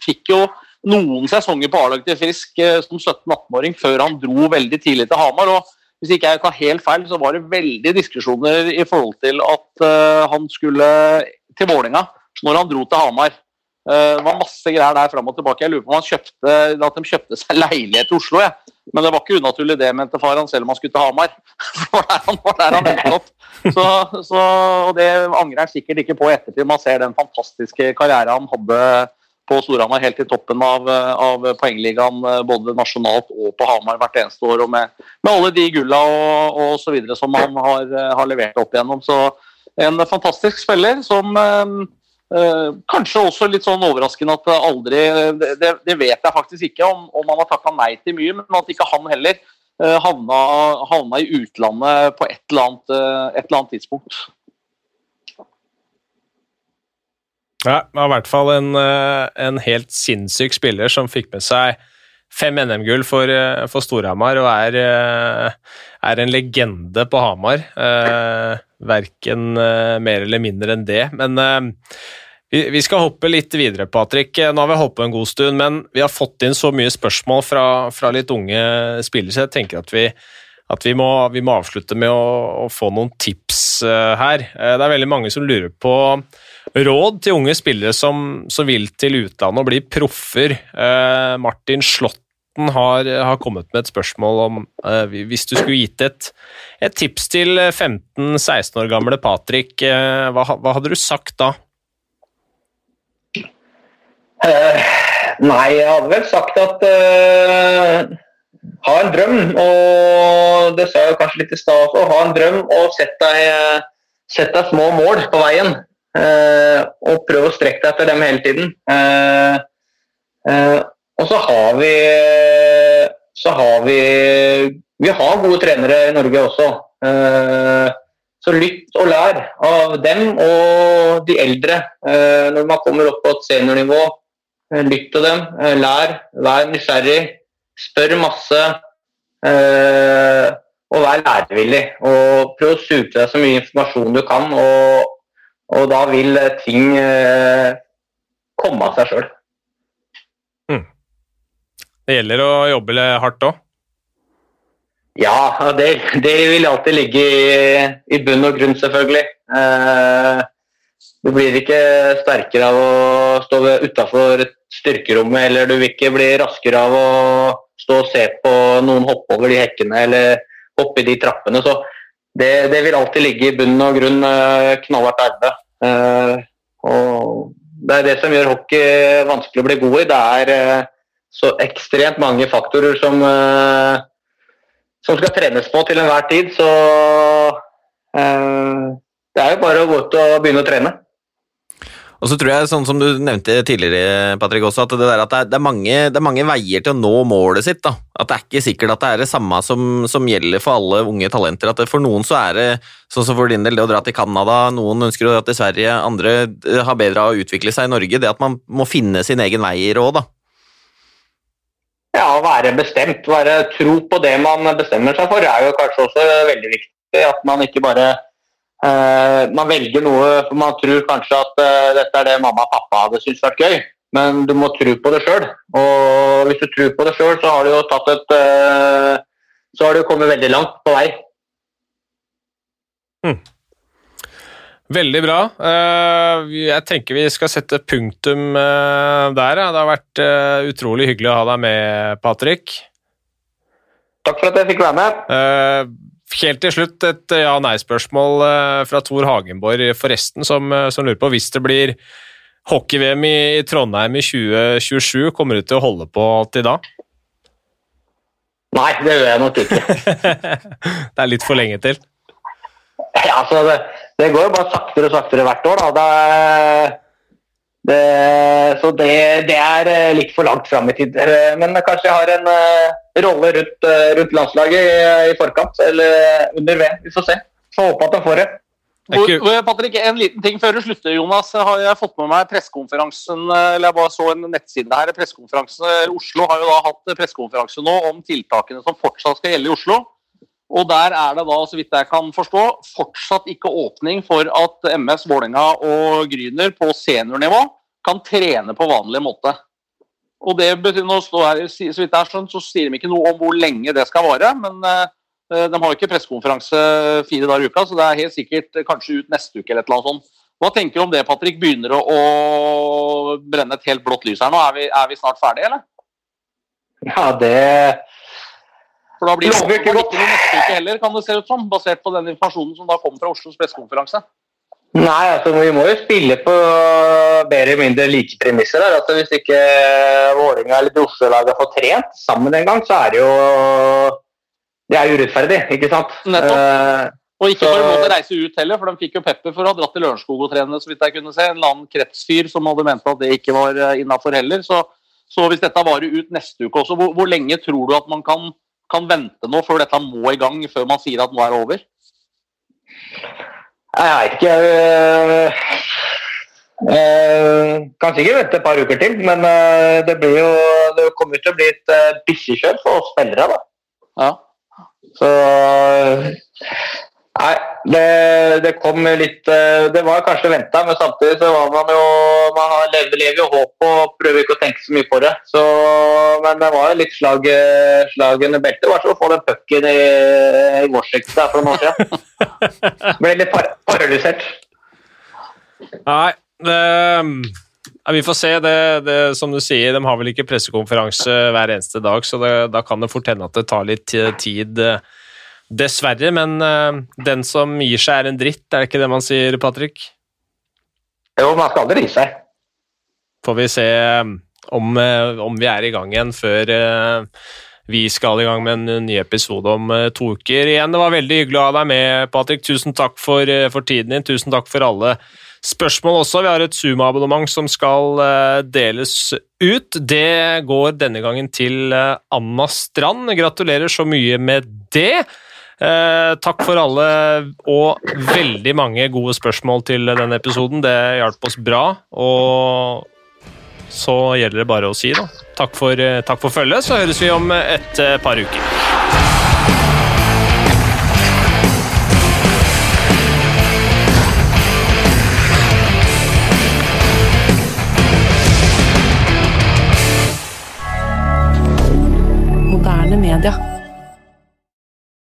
Fikk jo noen sesonger på A-laget til Frisk uh, som 17-18-åring før han dro veldig tidlig til Hamar. og Hvis ikke jeg tar helt feil, så var det veldig diskusjoner i forhold til at eh, han skulle til Vålerenga når han dro til Hamar. Eh, det var masse greier der fram og tilbake. Jeg lurer på om han kjøpte, at de kjøpte seg leilighet i Oslo. jeg. Men det var ikke unaturlig det, mente far han, selv om han skulle til Hamar. For der han, var der han endte opp. Så, så, og det angrer han sikkert ikke på i ettertid. Man ser den fantastiske karrieren han hadde på Storhamar helt i toppen av, av poengligaen både nasjonalt og på Hamar hvert eneste år. og Med, med alle de gulla og, og så videre som han har, har levert opp igjennom. Så en fantastisk spiller som eh, eh, kanskje også litt sånn overraskende at aldri Det, det vet jeg faktisk ikke om, om han har takka nei til mye, men at ikke han heller eh, havna, havna i utlandet på et eller annet, eh, et eller annet tidspunkt. Ja, det var i hvert fall en, eh, en helt sinnssyk spiller som fikk med seg fem NM-gull for, eh, for Storhamar og er, eh, er en legende på Hamar. Eh, verken mer eller mindre enn det. Men eh, vi, vi skal hoppe litt videre, Patrick. Nå har vi på en god stund, men vi har fått inn så mye spørsmål fra, fra litt unge spillere, så jeg tenker at vi, at vi, må, vi må avslutte med å, å få noen tips eh, her. Det er veldig mange som lurer på råd til unge spillere som, som vil til utlandet og bli proffer. Eh, Martin Slåtten har, har kommet med et spørsmål om eh, hvis du skulle gitt et, et tips til 15-16 år gamle Patrick, eh, hva, hva hadde du sagt da? Eh, nei, jeg hadde vel sagt at eh, ha en drøm, og det sa jeg kanskje litt i stad også, ha en drøm og sett deg, sett deg små mål på veien. Eh, og prøv å strekke deg etter dem hele tiden. Eh, eh, og så har vi så har vi Vi har gode trenere i Norge også. Så lytt og lær av dem og de eldre. Når man kommer opp på et seniornivå, lytt til dem. lær, vær nysgjerrig, spør masse. og vær lærevillig. Og prøv å suge til deg så mye informasjon du kan, og, og da vil eh, ting eh, komme av seg sjøl. Det gjelder å jobbe litt hardt òg. Ja, det, det vil alltid ligge i, i bunn og grunn, selvfølgelig. Eh, du blir ikke sterkere av å stå utafor styrkerommet, eller du vil ikke bli raskere av å stå og se på noen hoppe over de hekkene eller hoppe i de trappene. Så det, det vil alltid ligge i bunn og grunn eh, knallhardt arbeid. Eh, og det er det som gjør hockey vanskelig å bli god i. Det er eh, så ekstremt mange faktorer som som skal trenes på til enhver tid. Så det er jo bare å gå ut og begynne å trene. Og så tror jeg, sånn som du nevnte tidligere, Patrick, også, at det, at det, er, det, er mange, det er mange veier til å nå målet sitt. da. At det er ikke sikkert at det er det samme som, som gjelder for alle unge talenter. At For noen så er det sånn som for din del, det å dra til Canada, noen ønsker å dra til Sverige, andre eh, har bedre av å utvikle seg i Norge. Det at man må finne sin egen vei i råd, da. Ja, å være bestemt, være tro på det man bestemmer seg for, er jo kanskje også veldig viktig. At man ikke bare Man velger noe for man tror kanskje at eh, dette er det mamma og pappa hadde syntes vært gøy, men du må tro på det sjøl. Og hvis du tror på det sjøl, så har du jo tatt et eh, Så har du kommet veldig langt på vei. Veldig bra. Eh, Jeg tenker vi skal sette punktum eh, der. Det har vært eh, utrolig hyggelig å ha deg med, Patrick. Takk for at jeg fikk være med. Eh, Helt til slutt et ja-nei-spørsmål eh, fra Tor Hagenborg, forresten, som, eh, som lurer på hvis det blir hockey-VM i i Trondheim i 2027, kommer du til å holde på til da? Nei, det gjør jeg nok ikke. det er litt for lenge til. Ja, altså, det, det går jo bare saktere og saktere hvert år. Da. Det, det, så det, det er eh, litt for langt fram i tid. Eh, Men kanskje jeg har en uh, rolle rundt, uh, rundt landslaget i, i forkant, eller under VM. Vi får se. Får håpe at jeg får det. Hvor- Patrick, en liten ting før du slutter, Jonas. Har jeg fått med meg pressekonferansen eller Jeg bare så en nettside her. pressekonferansen, Oslo har jo da hatt pressekonferanse nå om tiltakene som fortsatt skal gjelde i Oslo. Og der er det da, så vidt jeg kan forstå, fortsatt ikke åpning for at MS, Vålerenga og Gryner på seniornivå kan trene på vanlig måte. Og det betyr, nå står her, Så vidt jeg skjønt, så sier de ikke noe om hvor lenge det skal vare. Men eh, de har jo ikke pressekonferanse fire dager i uka, så det er helt sikkert kanskje ut neste uke eller et eller annet sånt. Hva tenker du om det, Patrick? Begynner å brenne et helt blått lys her nå? Er vi, er vi snart ferdige, eller? Ja, det For da blir det Lover ikke godt. neste uke heller, kan det se ut som, basert på den informasjonen som da kom fra Oslos pressekonferanse. Nei, altså vi må jo spille på mer eller mindre like premisser. her. Altså, hvis ikke Vålerenga eller Oslo-laget får trent sammen en gang, så er det jo Det er urettferdig, ikke sant? Nettopp. Eh, Og ikke får lov reise ut heller, for de fikk jo pepper for å ha dratt til Lørenskog og trene, så vidt jeg kunne se. En eller annen kretsfyr som hadde ment at det ikke var innafor heller. Så, så hvis dette varer ut neste uke også, hvor, hvor lenge tror du at man kan, kan vente nå før dette må i gang, før man sier at nå er det over? jeg veit ikke. eh, eh, kan sikkert vente et par uker til, men eh, det blir jo Det kommer til å bli et uh, bikkjekjør for oss spillere, da. Ja. Så Nei, det, det kom litt eh, Det var kanskje venta, men samtidig så var man jo Man har lever, lever jo håp og prøver ikke å tenke så mye på det. Så, men det var jo litt slag, eh, slag under beltet. Det var som å få den pucken i, i Washington der for noen år siden. Ble litt par paralysert. Nei, det, ja, vi får se. Det, det, som du sier, de har vel ikke pressekonferanse hver eneste dag, så det, da kan det fort hende at det tar litt tid. Dessverre, men uh, den som gir seg er en dritt, er det ikke det man sier, Patrick? Jo, man skal aldri gi seg. Får vi se eh, om, eh, om vi er i gang igjen før uh, vi skal i gang med en ny episode om uh, to uker. Igjen, det var veldig hyggelig å ha deg med, Patrick. Tusen takk for, uh, for tiden din. Tusen takk for alle spørsmål også. Vi har et Zoom-abonnement som skal deles ut. Det går denne gangen til Anna Strand. Gratulerer så mye med det. Eh, takk for alle og veldig mange gode spørsmål til denne episoden. Det hjalp oss bra. Og så gjelder det bare å si da. Takk for, eh, takk for følget, så høres vi om et eh, par uker.